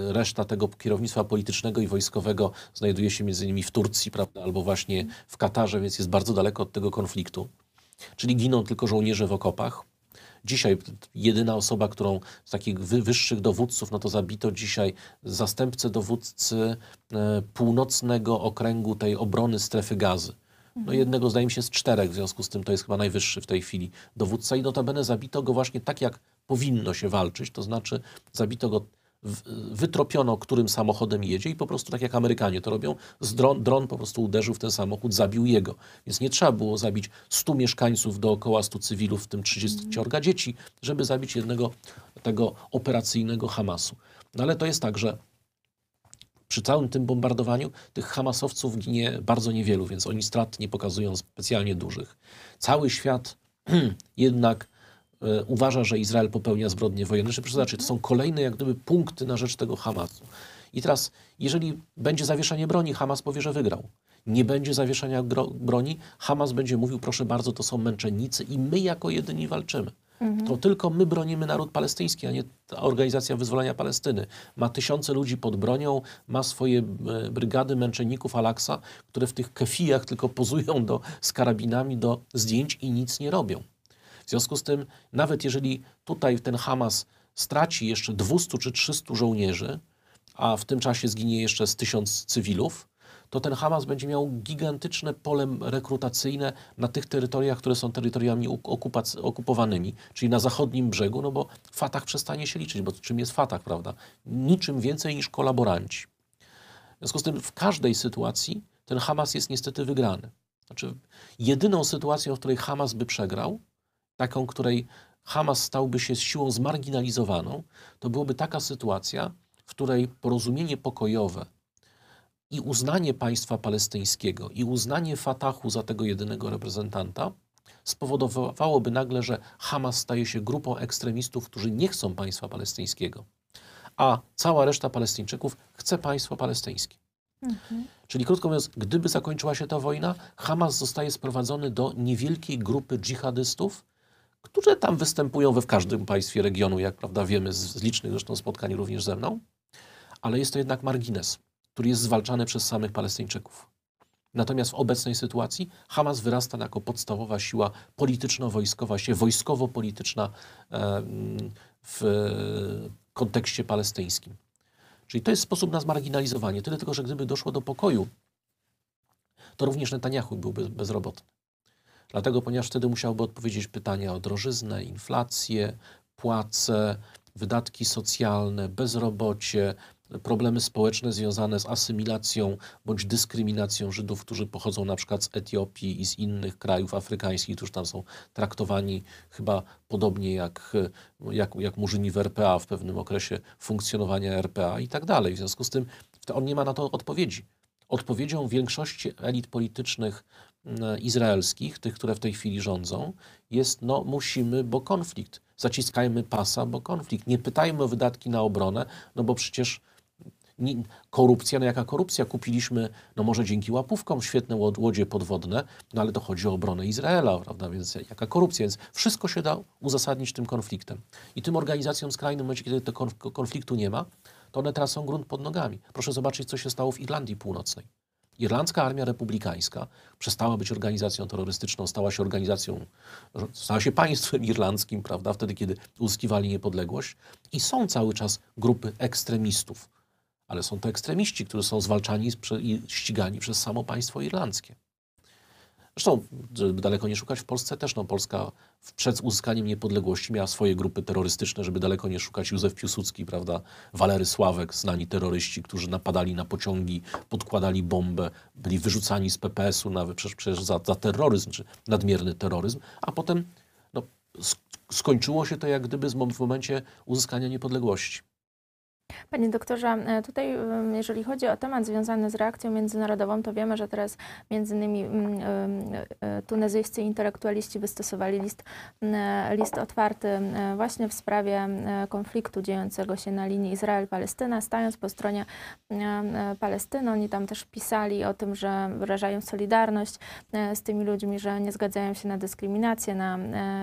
Reszta tego kierownictwa politycznego i wojskowego znajduje się między innymi w Turcji, prawda, albo właśnie w Katarze, więc jest bardzo daleko od tego konfliktu. Czyli giną tylko żołnierze w okopach. Dzisiaj jedyna osoba, którą z takich wy, wyższych dowódców, no to zabito dzisiaj zastępcę dowódcy e, północnego okręgu tej obrony strefy gazy. No jednego zdaje mi się z czterech, w związku z tym to jest chyba najwyższy w tej chwili dowódca i notabene zabito go właśnie tak, jak powinno się walczyć, to znaczy zabito go wytropiono, którym samochodem jedzie i po prostu tak jak Amerykanie to robią, dron, dron po prostu uderzył w ten samochód, zabił jego. Więc nie trzeba było zabić 100 mieszkańców dookoła 100 cywilów, w tym 30 dzieci, żeby zabić jednego tego operacyjnego Hamasu. No ale to jest tak, że przy całym tym bombardowaniu tych Hamasowców ginie bardzo niewielu, więc oni strat nie pokazują specjalnie dużych. Cały świat jednak uważa, że Izrael popełnia zbrodnie wojenne. Znaczy, to są kolejne jak gdyby punkty na rzecz tego Hamasu. I teraz, jeżeli będzie zawieszenie broni, Hamas powie, że wygrał. Nie będzie zawieszenia broni, Hamas będzie mówił, proszę bardzo, to są męczennicy i my jako jedyni walczymy. To tylko my bronimy naród palestyński, a nie ta Organizacja Wyzwolenia Palestyny. Ma tysiące ludzi pod bronią, ma swoje e, brygady męczenników Al-Aqsa, które w tych kefijach tylko pozują do, z karabinami do zdjęć i nic nie robią. W związku z tym, nawet jeżeli tutaj ten Hamas straci jeszcze 200 czy 300 żołnierzy, a w tym czasie zginie jeszcze z 1000 cywilów, to ten Hamas będzie miał gigantyczne pole rekrutacyjne na tych terytoriach, które są terytoriami okupowanymi, czyli na zachodnim brzegu, no bo Fatah przestanie się liczyć, bo czym jest Fatah, prawda? Niczym więcej niż kolaboranci. W związku z tym w każdej sytuacji ten Hamas jest niestety wygrany. Znaczy, jedyną sytuacją, w której Hamas by przegrał, taką, której Hamas stałby się siłą zmarginalizowaną, to byłoby taka sytuacja, w której porozumienie pokojowe i uznanie państwa palestyńskiego i uznanie Fatahu za tego jedynego reprezentanta spowodowałoby nagle, że Hamas staje się grupą ekstremistów, którzy nie chcą państwa palestyńskiego, a cała reszta Palestyńczyków chce państwo palestyńskie. Czyli krótko mówiąc, gdyby zakończyła się ta wojna, Hamas zostaje sprowadzony do niewielkiej grupy dżihadystów, które tam występują we w każdym państwie regionu, jak prawda wiemy z, licznych zresztą spotkań również ze mną, ale jest to jednak margines, który jest zwalczany przez samych Palestyńczyków. Natomiast w obecnej sytuacji Hamas wyrasta jako podstawowa siła polityczno-wojskowa, się wojskowo-polityczna w kontekście palestyńskim. Czyli to jest sposób na zmarginalizowanie. Tyle tylko, że gdyby doszło do pokoju, to również Netanyahu byłby bezrobotny. Dlatego, ponieważ wtedy musiałby odpowiedzieć pytania o drożyznę, inflację, płace, wydatki socjalne, bezrobocie, problemy społeczne związane z asymilacją bądź dyskryminacją Żydów, którzy pochodzą na przykład z Etiopii i z innych krajów afrykańskich, którzy tam są traktowani chyba podobnie jak, jak, jak murzyni w RPA w pewnym okresie funkcjonowania RPA i tak dalej. W związku z tym on nie ma na to odpowiedzi. Odpowiedzią większości elit politycznych izraelskich, tych, które w tej chwili rządzą, jest no musimy, bo konflikt. Zaciskajmy pasa, bo konflikt. Nie pytajmy o wydatki na obronę, no bo przecież korupcja, no jaka korupcja? Kupiliśmy, no może dzięki łapówkom, świetne łod- łodzie podwodne, no ale to chodzi o obronę Izraela, prawda? Więc jaka korupcja? Więc wszystko się da uzasadnić tym konfliktem. I tym organizacjom skrajnym, w momencie, kiedy tego konf- konfliktu nie ma, to one tracą grunt pod nogami. Proszę zobaczyć, co się stało w Irlandii Północnej. Irlandzka Armia Republikańska przestała być organizacją terrorystyczną, stała się organizacją, stała się państwem irlandzkim, prawda, wtedy, kiedy uzyskiwali niepodległość. I są cały czas grupy ekstremistów, ale są to ekstremiści, którzy są zwalczani i ścigani przez samo państwo irlandzkie. Zresztą, żeby daleko nie szukać, w Polsce też, no Polska przed uzyskaniem niepodległości miała swoje grupy terrorystyczne, żeby daleko nie szukać. Józef Piłsudski, prawda, Walery Sławek, znani terroryści, którzy napadali na pociągi, podkładali bombę, byli wyrzucani z PPS-u nawet przecież, przecież za, za terroryzm, czy nadmierny terroryzm, a potem no, sk- skończyło się to jak gdyby w momencie uzyskania niepodległości. Panie doktorze, e, tutaj jeżeli chodzi o temat związany z reakcją międzynarodową, to wiemy, że teraz między innymi mm, e, tunezyjscy intelektualiści wystosowali list, e, list otwarty właśnie w sprawie konfliktu dziejącego się na linii Izrael-Palestyna, stając po stronie Palestyny. Oni tam też pisali o tym, że wyrażają solidarność z tymi ludźmi, że nie zgadzają się na dyskryminację, na,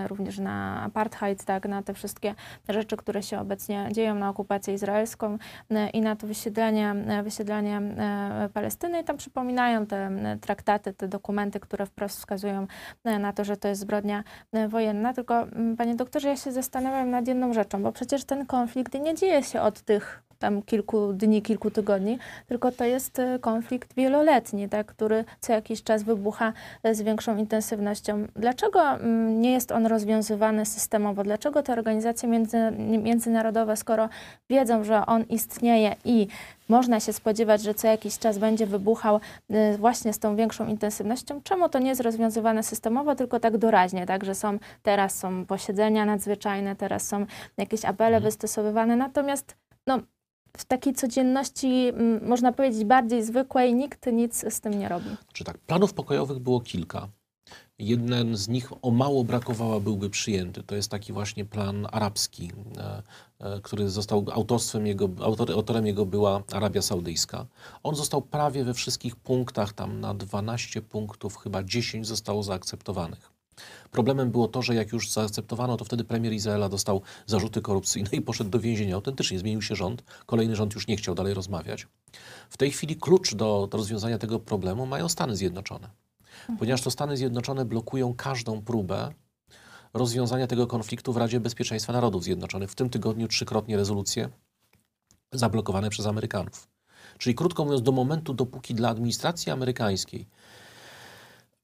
również na apartheid, tak, na te wszystkie rzeczy, które się obecnie dzieją, na okupację izraelską. E, i na to wysiedlenie, e, wysiedlenie e, Palestyny. I tam przypominają te traktaty, te dokumenty, które wprost wskazują na to, że to jest zbrodnia wojenna. Tylko, m, panie doktorze, ja się zastanawiam nad jedną rzeczą, bo przecież ten konflikt nie dzieje się od tych tam kilku dni, kilku tygodni, tylko to jest e, konflikt wieloletni, tak, który co jakiś czas wybucha e, z większą intensywnością. Dlaczego mm, nie jest on rozwiązywany systemowo? Dlaczego te organizacje między, międzynarodowe, skoro wiedzą, że on istnieje i można się spodziewać, że co jakiś czas będzie wybuchał y, właśnie z tą większą intensywnością. Czemu to nie jest rozwiązywane systemowo, tylko tak doraźnie, tak, że są teraz są posiedzenia nadzwyczajne, teraz są jakieś apele wystosowywane, natomiast no, w takiej codzienności, mm, można powiedzieć, bardziej zwykłej, nikt nic z tym nie robi. Czy tak, planów pokojowych było kilka. Jeden z nich o mało brakowało, byłby przyjęty. To jest taki właśnie plan arabski, e, e, który został autorstwem jego, autor, autorem jego była Arabia Saudyjska. On został prawie we wszystkich punktach, tam na 12 punktów, chyba 10 zostało zaakceptowanych. Problemem było to, że jak już zaakceptowano, to wtedy premier Izraela dostał zarzuty korupcyjne i poszedł do więzienia. Autentycznie zmienił się rząd. Kolejny rząd już nie chciał dalej rozmawiać. W tej chwili klucz do, do rozwiązania tego problemu mają Stany Zjednoczone. Ponieważ to Stany Zjednoczone blokują każdą próbę rozwiązania tego konfliktu w Radzie Bezpieczeństwa Narodów Zjednoczonych. W tym tygodniu trzykrotnie rezolucje zablokowane przez Amerykanów. Czyli krótko mówiąc, do momentu, dopóki dla administracji amerykańskiej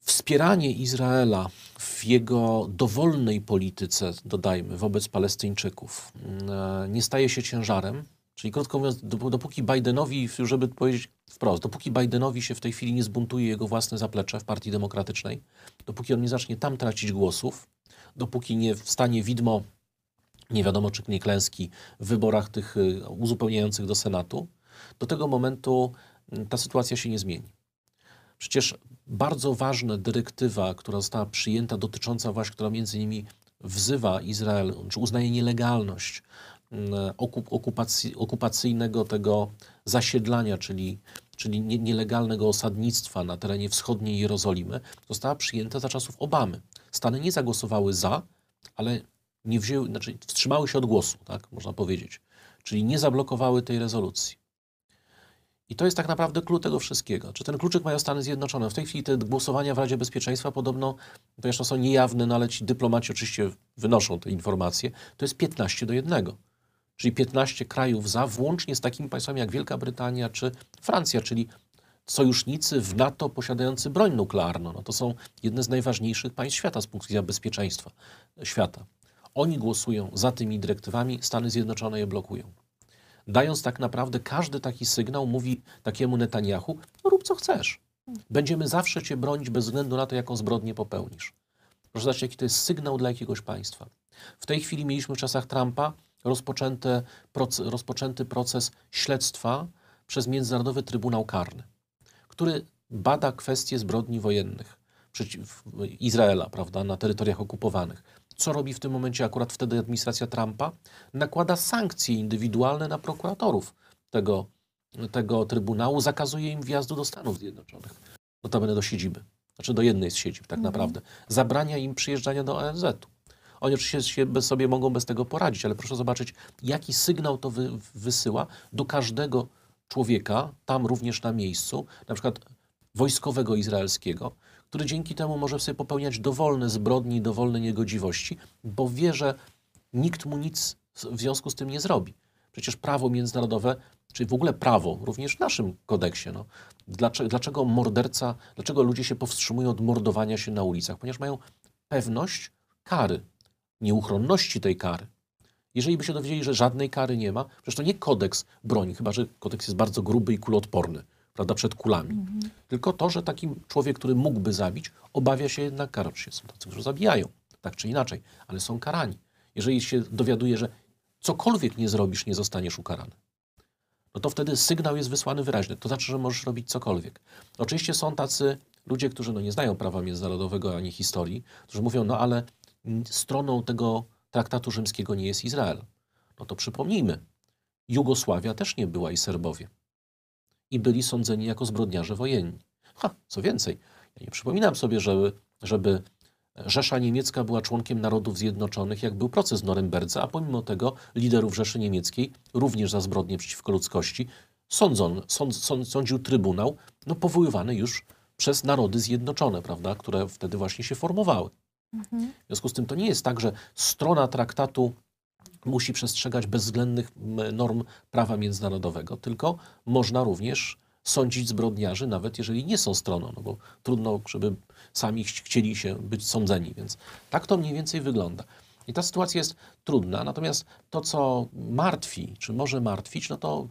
wspieranie Izraela w jego dowolnej polityce, dodajmy, wobec Palestyńczyków, mm, nie staje się ciężarem, czyli krótko mówiąc, dop- dopóki Bidenowi, żeby powiedzieć wprost, dopóki Bidenowi się w tej chwili nie zbuntuje jego własne zaplecze w Partii Demokratycznej, dopóki on nie zacznie tam tracić głosów, dopóki nie wstanie widmo nie wiadomo czy nie klęski w wyborach tych y, uzupełniających do Senatu, do tego momentu ta sytuacja się nie zmieni. Przecież bardzo ważna dyrektywa, która została przyjęta, dotycząca właśnie, która między innymi wzywa Izrael, czy uznaje nielegalność mm, okup, okupacji, okupacyjnego tego zasiedlania, czyli, czyli nie, nielegalnego osadnictwa na terenie wschodniej Jerozolimy, została przyjęta za czasów Obamy. Stany nie zagłosowały za, ale nie wzięły, znaczy wstrzymały się od głosu, tak można powiedzieć. Czyli nie zablokowały tej rezolucji. I to jest tak naprawdę klucz tego wszystkiego. Czy ten kluczyk mają Stany Zjednoczone? W tej chwili te głosowania w Radzie Bezpieczeństwa podobno, to jeszcze są niejawne, no ale ci dyplomaci oczywiście wynoszą te informacje, to jest 15 do 1. Czyli 15 krajów za, włącznie z takimi państwami jak Wielka Brytania czy Francja, czyli sojusznicy w NATO posiadający broń nuklearną. No to są jedne z najważniejszych państw świata z punktu widzenia bezpieczeństwa świata. Oni głosują za tymi dyrektywami, Stany Zjednoczone je blokują dając tak naprawdę każdy taki sygnał, mówi takiemu Netanyahu, no rób co chcesz. Będziemy zawsze cię bronić bez względu na to, jaką zbrodnię popełnisz. Proszę zobaczyć, jaki to jest sygnał dla jakiegoś państwa. W tej chwili mieliśmy w czasach Trumpa rozpoczęte, rozpoczęty proces śledztwa przez Międzynarodowy Trybunał Karny, który bada kwestie zbrodni wojennych przeciw Izraela, prawda, na terytoriach okupowanych. Co robi w tym momencie akurat wtedy administracja Trumpa? Nakłada sankcje indywidualne na prokuratorów tego, tego trybunału, zakazuje im wjazdu do Stanów Zjednoczonych, notabene do siedziby, znaczy do jednej z siedzib tak naprawdę. Zabrania im przyjeżdżania do ONZ-u. Oni oczywiście się sobie mogą bez tego poradzić, ale proszę zobaczyć, jaki sygnał to wy, wysyła do każdego człowieka, tam również na miejscu, na przykład wojskowego izraelskiego, który dzięki temu może sobie popełniać dowolne zbrodnie i dowolne niegodziwości, bo wie, że nikt mu nic w związku z tym nie zrobi. Przecież prawo międzynarodowe, czy w ogóle prawo, również w naszym kodeksie, no, dlaczego, dlaczego morderca, dlaczego ludzie się powstrzymują od mordowania się na ulicach? Ponieważ mają pewność kary, nieuchronności tej kary. Jeżeli by się dowiedzieli, że żadnej kary nie ma, przecież to nie kodeks broni, chyba że kodeks jest bardzo gruby i kuloodporny prawda, przed kulami. Tylko to, że taki człowiek, który mógłby zabić, obawia się jednak kar. Oczywiście są tacy, którzy zabijają, tak czy inaczej, ale są karani. Jeżeli się dowiaduje, że cokolwiek nie zrobisz, nie zostaniesz ukarany, no to wtedy sygnał jest wysłany wyraźny. To znaczy, że możesz robić cokolwiek. Oczywiście są tacy ludzie, którzy no, nie znają prawa międzynarodowego ani historii, którzy mówią, no ale stroną tego traktatu rzymskiego nie jest Izrael. No to przypomnijmy, Jugosławia też nie była i Serbowie i byli sądzeni jako zbrodniarze wojenni. Ha, co więcej, ja nie przypominam sobie, żeby, żeby Rzesza Niemiecka była członkiem Narodów Zjednoczonych, jak był proces w Norymberdze, a pomimo tego liderów Rzeszy Niemieckiej, również za zbrodnie przeciwko ludzkości, sądzon, sąd, sąd, sądził Trybunał, no, powoływany już przez Narody Zjednoczone, prawda, które wtedy właśnie się formowały. W związku z tym to nie jest tak, że strona traktatu musi przestrzegać bezwzględnych norm prawa międzynarodowego, tylko można również sądzić zbrodniarzy, nawet jeżeli nie są stroną, no bo trudno, żeby sami ch- chcieli się być sądzeni, więc tak to mniej więcej wygląda. I ta sytuacja jest trudna, natomiast to, co martwi, czy może martwić, no to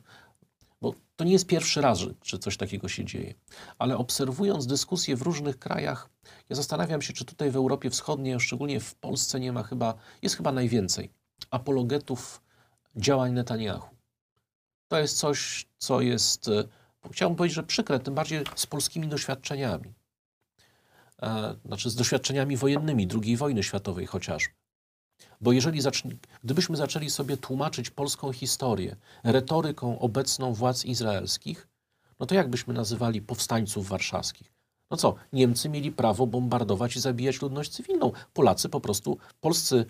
bo to nie jest pierwszy raz, że, coś takiego się dzieje. Ale obserwując dyskusje w różnych krajach, ja zastanawiam się, czy tutaj w Europie Wschodniej, szczególnie w Polsce, nie ma chyba, jest chyba najwięcej apologetów działań Netanyahu. To jest coś, co jest, e, chciałbym powiedzieć, że przykre, tym bardziej z polskimi doświadczeniami. E, Znaczy z doświadczeniami wojennymi II wojny światowej chociażby. Bo jeżeli zacznie, gdybyśmy zaczęli sobie tłumaczyć polską historię retoryką obecną władz izraelskich, no to jak byśmy nazywali powstańców warszawskich? No co, Niemcy mieli prawo bombardować i zabijać ludność cywilną. Polacy po prostu, polscy,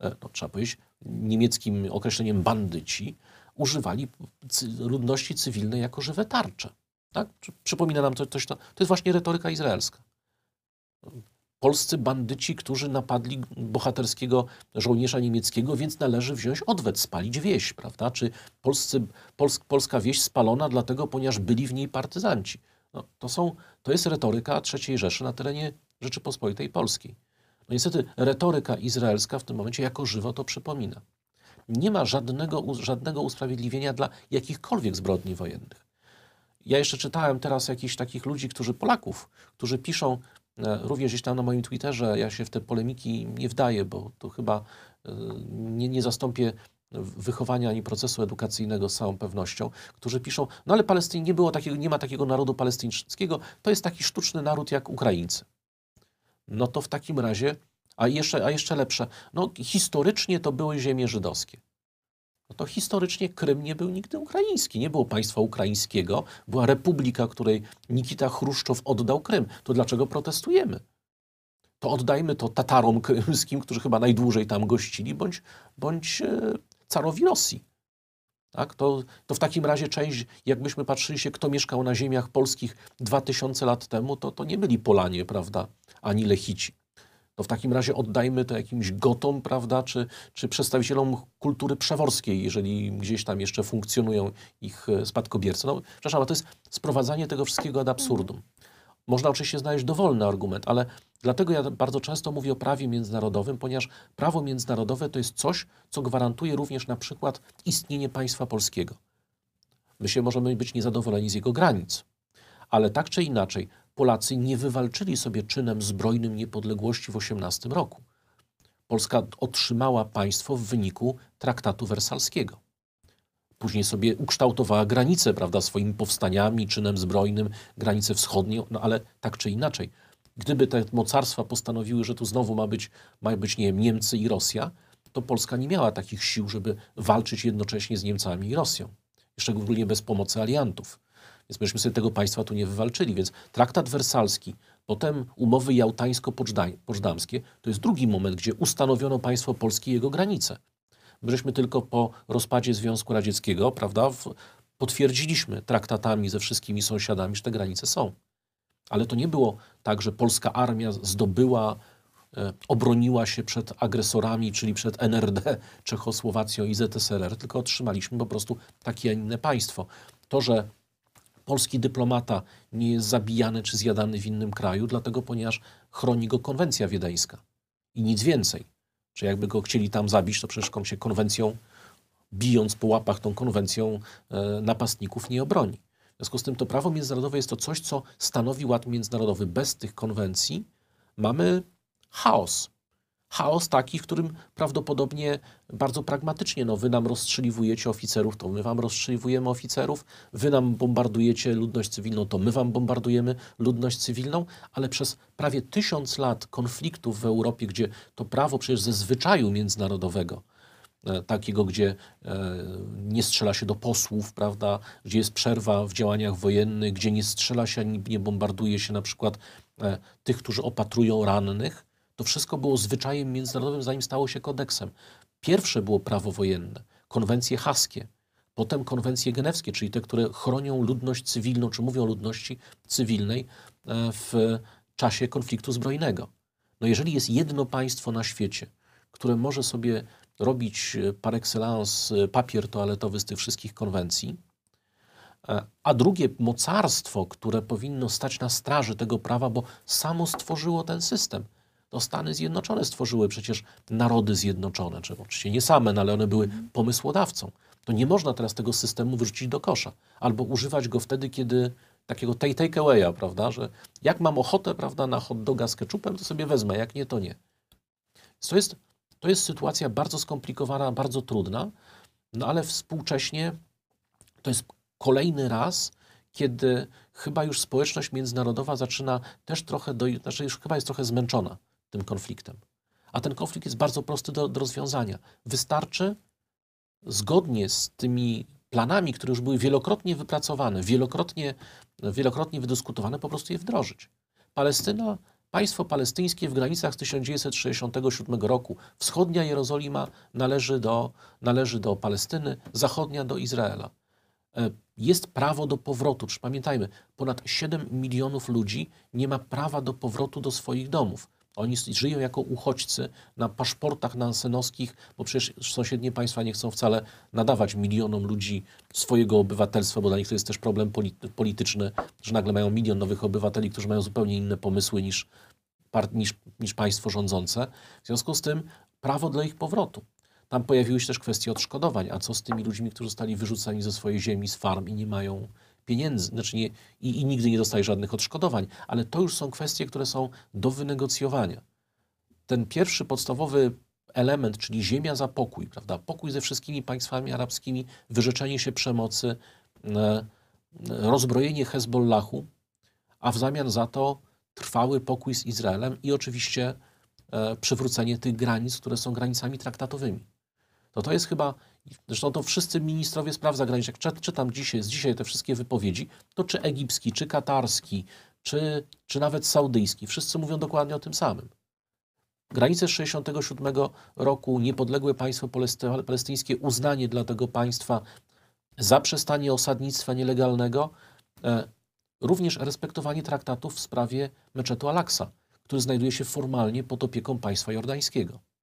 no, trzeba powiedzieć, niemieckim określeniem bandyci, używali ludności cywilnej jako żywe tarcze. Tak? Przypomina nam to coś, to, to jest właśnie retoryka izraelska polscy bandyci, którzy napadli bohaterskiego żołnierza niemieckiego, więc należy wziąć odwet, spalić wieś, prawda? Czy polscy, Pols, polska wieś spalona dlatego, ponieważ byli w niej partyzanci. No, to, są, to jest retoryka III Rzeszy na terenie Rzeczypospolitej Polskiej. No niestety retoryka izraelska w tym momencie jako żywo to przypomina. Nie ma żadnego, żadnego usprawiedliwienia dla jakichkolwiek zbrodni wojennych. Ja jeszcze czytałem teraz jakichś takich ludzi, którzy Polaków, którzy piszą e, również gdzieś tam na moim Twitterze, ja się w te polemiki nie wdaję, bo to chyba e, nie, nie zastąpię wychowania ani procesu edukacyjnego z całą pewnością, którzy piszą, no ale Palestyń nie było takiego, nie ma takiego narodu palestyńskiego, to jest taki sztuczny naród jak Ukraińcy. No to w takim razie, a jeszcze, a jeszcze lepsze, no historycznie to były ziemie żydowskie. No to historycznie Krym nie był nigdy ukraiński. Nie było państwa ukraińskiego, była republika, której Nikita Chruszczow oddał Krym. To dlaczego protestujemy? To oddajmy to Tatarom krymskim, którzy chyba najdłużej tam gościli, bądź, bądź e, carowi Rosji. Tak? To, to w takim razie część, jakbyśmy patrzyli się, kto mieszkał na ziemiach polskich 2000 lat temu, to, to nie byli Polanie, prawda, ani Lechici to w takim razie oddajmy to jakimś gotom, prawda, czy, czy przedstawicielom kultury przeworskiej, jeżeli gdzieś tam jeszcze funkcjonują ich e, spadkobiercy. No, przepraszam, ale to jest sprowadzanie tego wszystkiego ad absurdum. Można oczywiście znaleźć dowolny argument, ale dlatego ja bardzo często mówię o prawie międzynarodowym, ponieważ prawo międzynarodowe to jest coś, co gwarantuje również na przykład istnienie państwa polskiego. My się możemy być niezadowoleni z jego granic, ale tak czy inaczej Polacy nie wywalczyli sobie czynem zbrojnym niepodległości w 18 roku. Polska otrzymała państwo w wyniku traktatu wersalskiego. Później sobie ukształtowała granice, prawda, swoimi powstaniami, czynem zbrojnym, granicę wschodnią, no ale tak czy inaczej. Gdyby te mocarstwa postanowiły, że tu znowu ma być, ma być nie wiem, Niemcy i Rosja, to Polska nie miała takich sił, żeby walczyć jednocześnie z Niemcami i Rosją. Szczególnie bez pomocy aliantów. Więc myśmy sobie tego państwa tu nie wywalczyli. Więc traktat wersalski, potem umowy jałtańsko-poczdamskie, to jest drugi moment, gdzie ustanowiono państwo polskie i jego granice. My żeśmy tylko po rozpadzie Związku Radzieckiego, prawda, w, potwierdziliśmy traktatami ze wszystkimi sąsiadami, że te granice są. Ale to nie było tak, że polska armia zdobyła, e, obroniła się przed agresorami, czyli przed NRD, Czechosłowacją i ZSRR, tylko otrzymaliśmy po prostu takie, a inne państwo. To, że polski dyplomata nie jest zabijany czy zjadany w innym kraju, dlatego ponieważ chroni go konwencja wiedeńska i nic więcej. Czy jakby go chcieli tam zabić, to przecież się konwencją, bijąc po łapach tą konwencją e, napastników nie obroni. W związku z tym to prawo międzynarodowe jest to coś, co stanowi ład międzynarodowy. Bez tych konwencji mamy chaos. Chaos taki, w którym prawdopodobnie bardzo pragmatycznie, no wy nam rozstrzeliwujecie oficerów, to my wam rozstrzeliwujemy oficerów, wy nam bombardujecie ludność cywilną, to my wam bombardujemy ludność cywilną, ale przez prawie tysiąc lat konfliktów w Europie, gdzie to prawo przecież ze zwyczaju międzynarodowego, e, takiego, gdzie e, nie strzela się do posłów, prawda, gdzie jest przerwa w działaniach wojennych, gdzie nie strzela się ani nie bombarduje się na przykład e, tych, którzy opatrują rannych, To wszystko było zwyczajem międzynarodowym, zanim stało się kodeksem. Pierwsze było prawo wojenne, konwencje haskie, potem konwencje genewskie, czyli te, które chronią ludność cywilną, czy mówią o ludności cywilnej e, w czasie konfliktu zbrojnego. No jeżeli jest jedno państwo na świecie, które może sobie robić e, par excellence e, papier toaletowy z tych wszystkich konwencji, a drugie mocarstwo, które powinno stać na straży tego prawa, bo samo stworzyło ten system. To Stany Zjednoczone stworzyły przecież narody zjednoczone, czy oczywiście nie same, no ale one były pomysłodawcą. To nie można teraz tego systemu wyrzucić do kosza, albo używać go wtedy, kiedy takiego take, take awaya, prawda, że jak mam ochotę, prawda, na hot doga z ketchupem, to sobie wezmę, jak nie, to nie. To jest, to jest sytuacja bardzo skomplikowana, bardzo trudna, no ale współcześnie to jest kolejny raz, kiedy chyba już społeczność międzynarodowa zaczyna też trochę, do, znaczy już chyba jest trochę zmęczona tym konfliktem. A ten konflikt jest bardzo prosty do, do rozwiązania. Wystarczy zgodnie z tymi planami, które już były wielokrotnie wypracowane, wielokrotnie, wielokrotnie wydyskutowane, po prostu je wdrożyć. Palestyna, państwo palestyńskie w granicach z 1967 roku, wschodnia Jerozolima należy do, należy do Palestyny, zachodnia do Izraela. E, jest prawo do powrotu. Pamiętajmy, ponad 7 milionów ludzi nie ma prawa do powrotu do swoich domów. Oni żyją jako uchodźcy na paszportach nansenowskich, bo przecież sąsiednie państwa nie chcą wcale nadawać milionom ludzi swojego obywatelstwa, bo dla nich to jest też problem polityczny, że nagle mają milion nowych obywateli, którzy mają zupełnie inne pomysły niż, niż, niż państwo rządzące. W związku z tym prawo dla ich powrotu. Tam pojawiły się też kwestie odszkodowań. A co z tymi ludźmi, którzy zostali wyrzuceni ze swojej ziemi, z farm i nie mają pieniędzy, znaczy nie, i, i nigdy nie dostali żadnych odszkodowań, ale to już są kwestie, które są do wynegocjowania. Ten pierwszy podstawowy element, czyli ziemia za pokój, prawda? Pokój ze wszystkimi państwami arabskimi, wyrzeczenie się przemocy, e, rozbrojenie Hezbollahu, a w zamian za to trwały pokój z Izraelem i oczywiście e, przywrócenie tych granic, które są granicami traktatowymi to to jest chyba, zresztą to wszyscy ministrowie spraw zagranicznych, czytam dzisiaj, z dzisiaj te wszystkie wypowiedzi, to czy egipski, czy katarski, czy, czy nawet saudyjski, wszyscy mówią dokładnie o tym samym. Granice 67 roku, niepodległe państwo palestyńskie, uznanie dla tego państwa, zaprzestanie osadnictwa nielegalnego, e, również respektowanie traktatów w sprawie meczetu Al-Aqsa, który znajduje się formalnie pod opieką państwa jordańskiego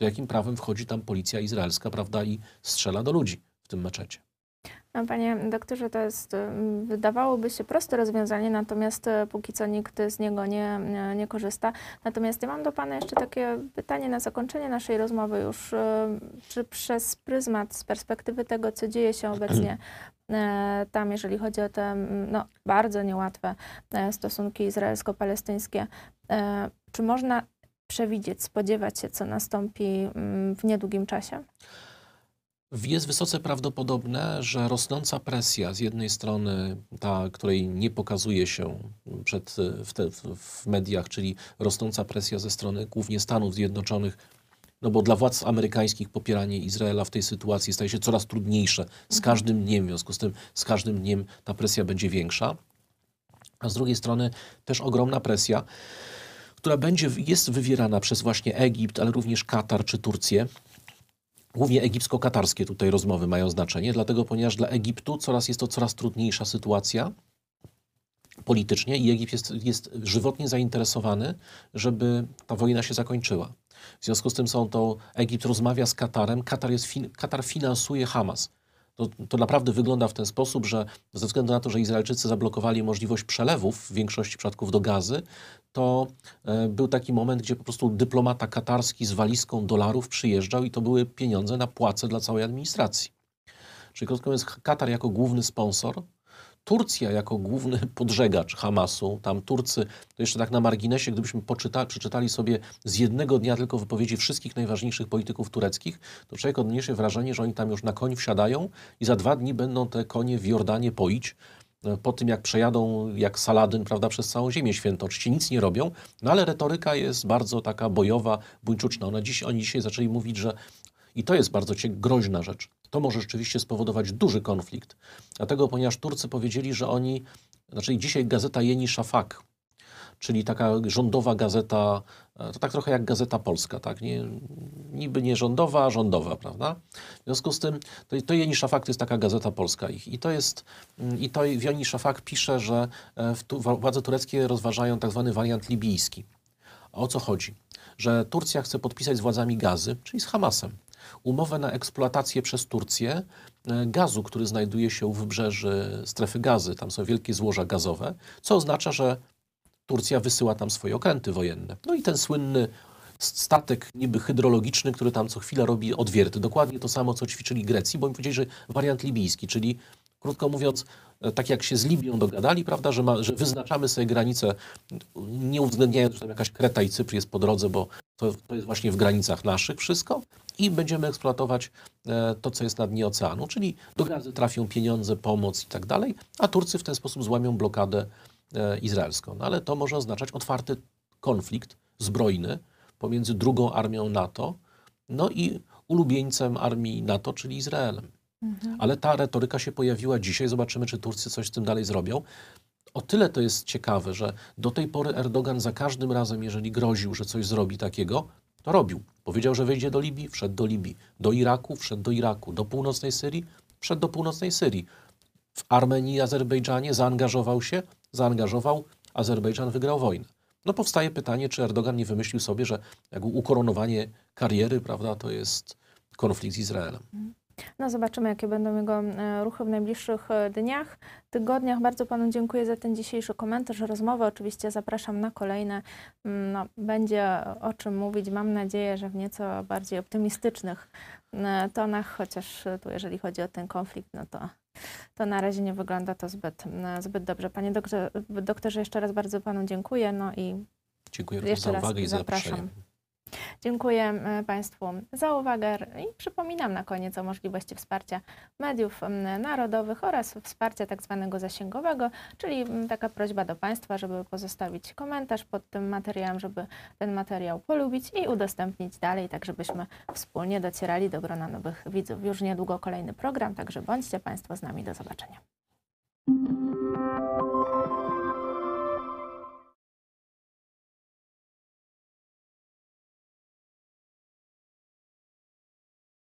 to jakim prawem wchodzi tam policja izraelska, prawda, i strzela do ludzi w tym meczecie? No, panie doktorze, to jest, mm, wydawałoby się proste rozwiązanie, natomiast e, póki co nikt z niego nie, nie korzysta. Natomiast ja mam do Pana jeszcze takie pytanie na zakończenie naszej rozmowy już. E, czy przez pryzmat, z perspektywy tego, co dzieje się obecnie e, tam, jeżeli chodzi o te no, bardzo niełatwe stosunki izraelsko-palestyńskie, czy można przewidzieć, spodziewać się, co nastąpi mm, w niedługim czasie? Jest wysoce prawdopodobne, że rosnąca presja z jednej strony, ta, której nie pokazuje się przed, w, te, w mediach, czyli rosnąca presja ze strony głównie Stanów Zjednoczonych, no bo dla władz amerykańskich popieranie Izraela w tej sytuacji staje się coraz trudniejsze z mhm. każdym dniem, w związku z tym z każdym dniem ta presja będzie większa. A z drugiej strony też ogromna presja która będzie, jest wywierana przez właśnie Egipt, ale również Katar czy Turcję. Głównie egipsko-katarskie tutaj rozmowy mają znaczenie, dlatego ponieważ dla Egiptu coraz jest to coraz trudniejsza sytuacja politycznie i Egipt jest, jest żywotnie zainteresowany, żeby ta wojna się zakończyła. W związku z tym są to, Egipt rozmawia z Katarem, Katar, jest, Katar finansuje Hamas. To, to, naprawdę wygląda w ten sposób, że ze względu na to, że Izraelczycy zablokowali możliwość przelewów w większości przypadków do gazy, to e, był taki moment, gdzie po prostu dyplomata katarski z walizką dolarów przyjeżdżał i to były pieniądze na płace dla całej administracji. Czyli krótko mówiąc, Katar jako główny sponsor Turcja jako główny podżegacz Hamasu, tam Turcy, to jeszcze tak na marginesie, gdybyśmy poczytali, przeczytali sobie z jednego dnia tylko wypowiedzi wszystkich najważniejszych polityków tureckich, to człowiek odniesie wrażenie, że oni tam już na koń wsiadają i za dwa dni będą te konie w Jordanie poić, e, po tym jak przejadą jak Saladyn, prawda, przez całą Ziemię Świętą. Oczywiście nic nie robią, no ale retoryka jest bardzo taka bojowa, buńczuczna. Ona dziś, oni dzisiaj zaczęli mówić, że i to jest bardzo groźna rzecz. To może rzeczywiście spowodować duży konflikt. Dlatego, ponieważ Turcy powiedzieli, że oni, znaczy dzisiaj gazeta Jeni Szafak czyli taka rządowa gazeta, to tak trochę jak Gazeta Polska, tak? Nie, niby nie rządowa, a rządowa, prawda? W związku z tym to, to Jeni Szafak to jest taka Gazeta Polska ich i to jest, i to Jeni Szafak pisze, że e, tu, władze tureckie rozważają tak zwany wariant libijski. A o co chodzi? Że Turcja chce podpisać z władzami Gazy, czyli z Hamasem, umowę na eksploatację przez Turcję e, gazu, który znajduje się u wybrzeży strefy gazy. Tam są wielkie złoża gazowe, co oznacza, że Turcja wysyła tam swoje okręty wojenne. No i ten słynny statek niby hydrologiczny, który tam co chwilę robi odwierty. Dokładnie to samo, co ćwiczyli Grecji, bo im powiedzieli, że wariant libijski, czyli krótko mówiąc, e, tak jak się z Libią dogadali, prawda, że, ma, że wyznaczamy sobie granice, nie uwzględniając, że tam jakaś Kreta i Cypr jest po drodze, bo to, to jest właśnie w granicach naszych wszystko i będziemy eksploatować e, to, co jest na dnie oceanu, czyli do gazy trafią pieniądze, pomoc i tak dalej, a Turcy w ten sposób złamią blokadę e, izraelską. No ale to może oznaczać otwarty konflikt zbrojny pomiędzy drugą armią NATO, no i ulubieńcem armii NATO, czyli Izraelem. Ale ta retoryka się pojawiła dzisiaj. Zobaczymy, czy Turcy coś z tym dalej zrobią. O tyle to jest ciekawe, że do tej pory Erdogan za każdym razem, jeżeli groził, że coś zrobi takiego, to robił. Powiedział, że wejdzie do Libii, wszedł do Libii. Do Iraku, wszedł do Iraku. Do północnej Syrii, wszedł do północnej Syrii. W Armenii i Azerbejdżanie zaangażował się, zaangażował, Azerbejdżan wygrał wojnę. No powstaje pytanie, czy Erdogan nie wymyślił sobie, że jak ukoronowanie kariery, prawda, to jest konflikt z Izraelem. No zobaczymy, jakie będą jego e, ruchy w najbliższych e, dniach, tygodniach. Bardzo Panu dziękuję za ten dzisiejszy komentarz, rozmowę. Oczywiście zapraszam na kolejne. Mm, No, będzie o czym mówić. Mam nadzieję, że w nieco bardziej optymistycznych e, tonach, chociaż tu jeżeli chodzi o ten konflikt, no to, to na razie nie wygląda to zbyt, zbyt dobrze. Panie doktorze, doktorze, jeszcze raz bardzo Panu dziękuję. No i Dziękuję Jeszcze za uwagę i za zapraszam. zaproszenie. Dziękuję e, Państwu za uwagę i przypominam na koniec o możliwości wsparcia mediów narodowych oraz wsparcia tak zwanego zasięgowego, czyli taka prośba do Państwa, żeby pozostawić komentarz pod tym materiałem, żeby ten materiał polubić i udostępnić dalej, tak żebyśmy wspólnie docierali do grona nowych widzów. Już niedługo kolejny program, także bądźcie Państwo z nami. Do zobaczenia.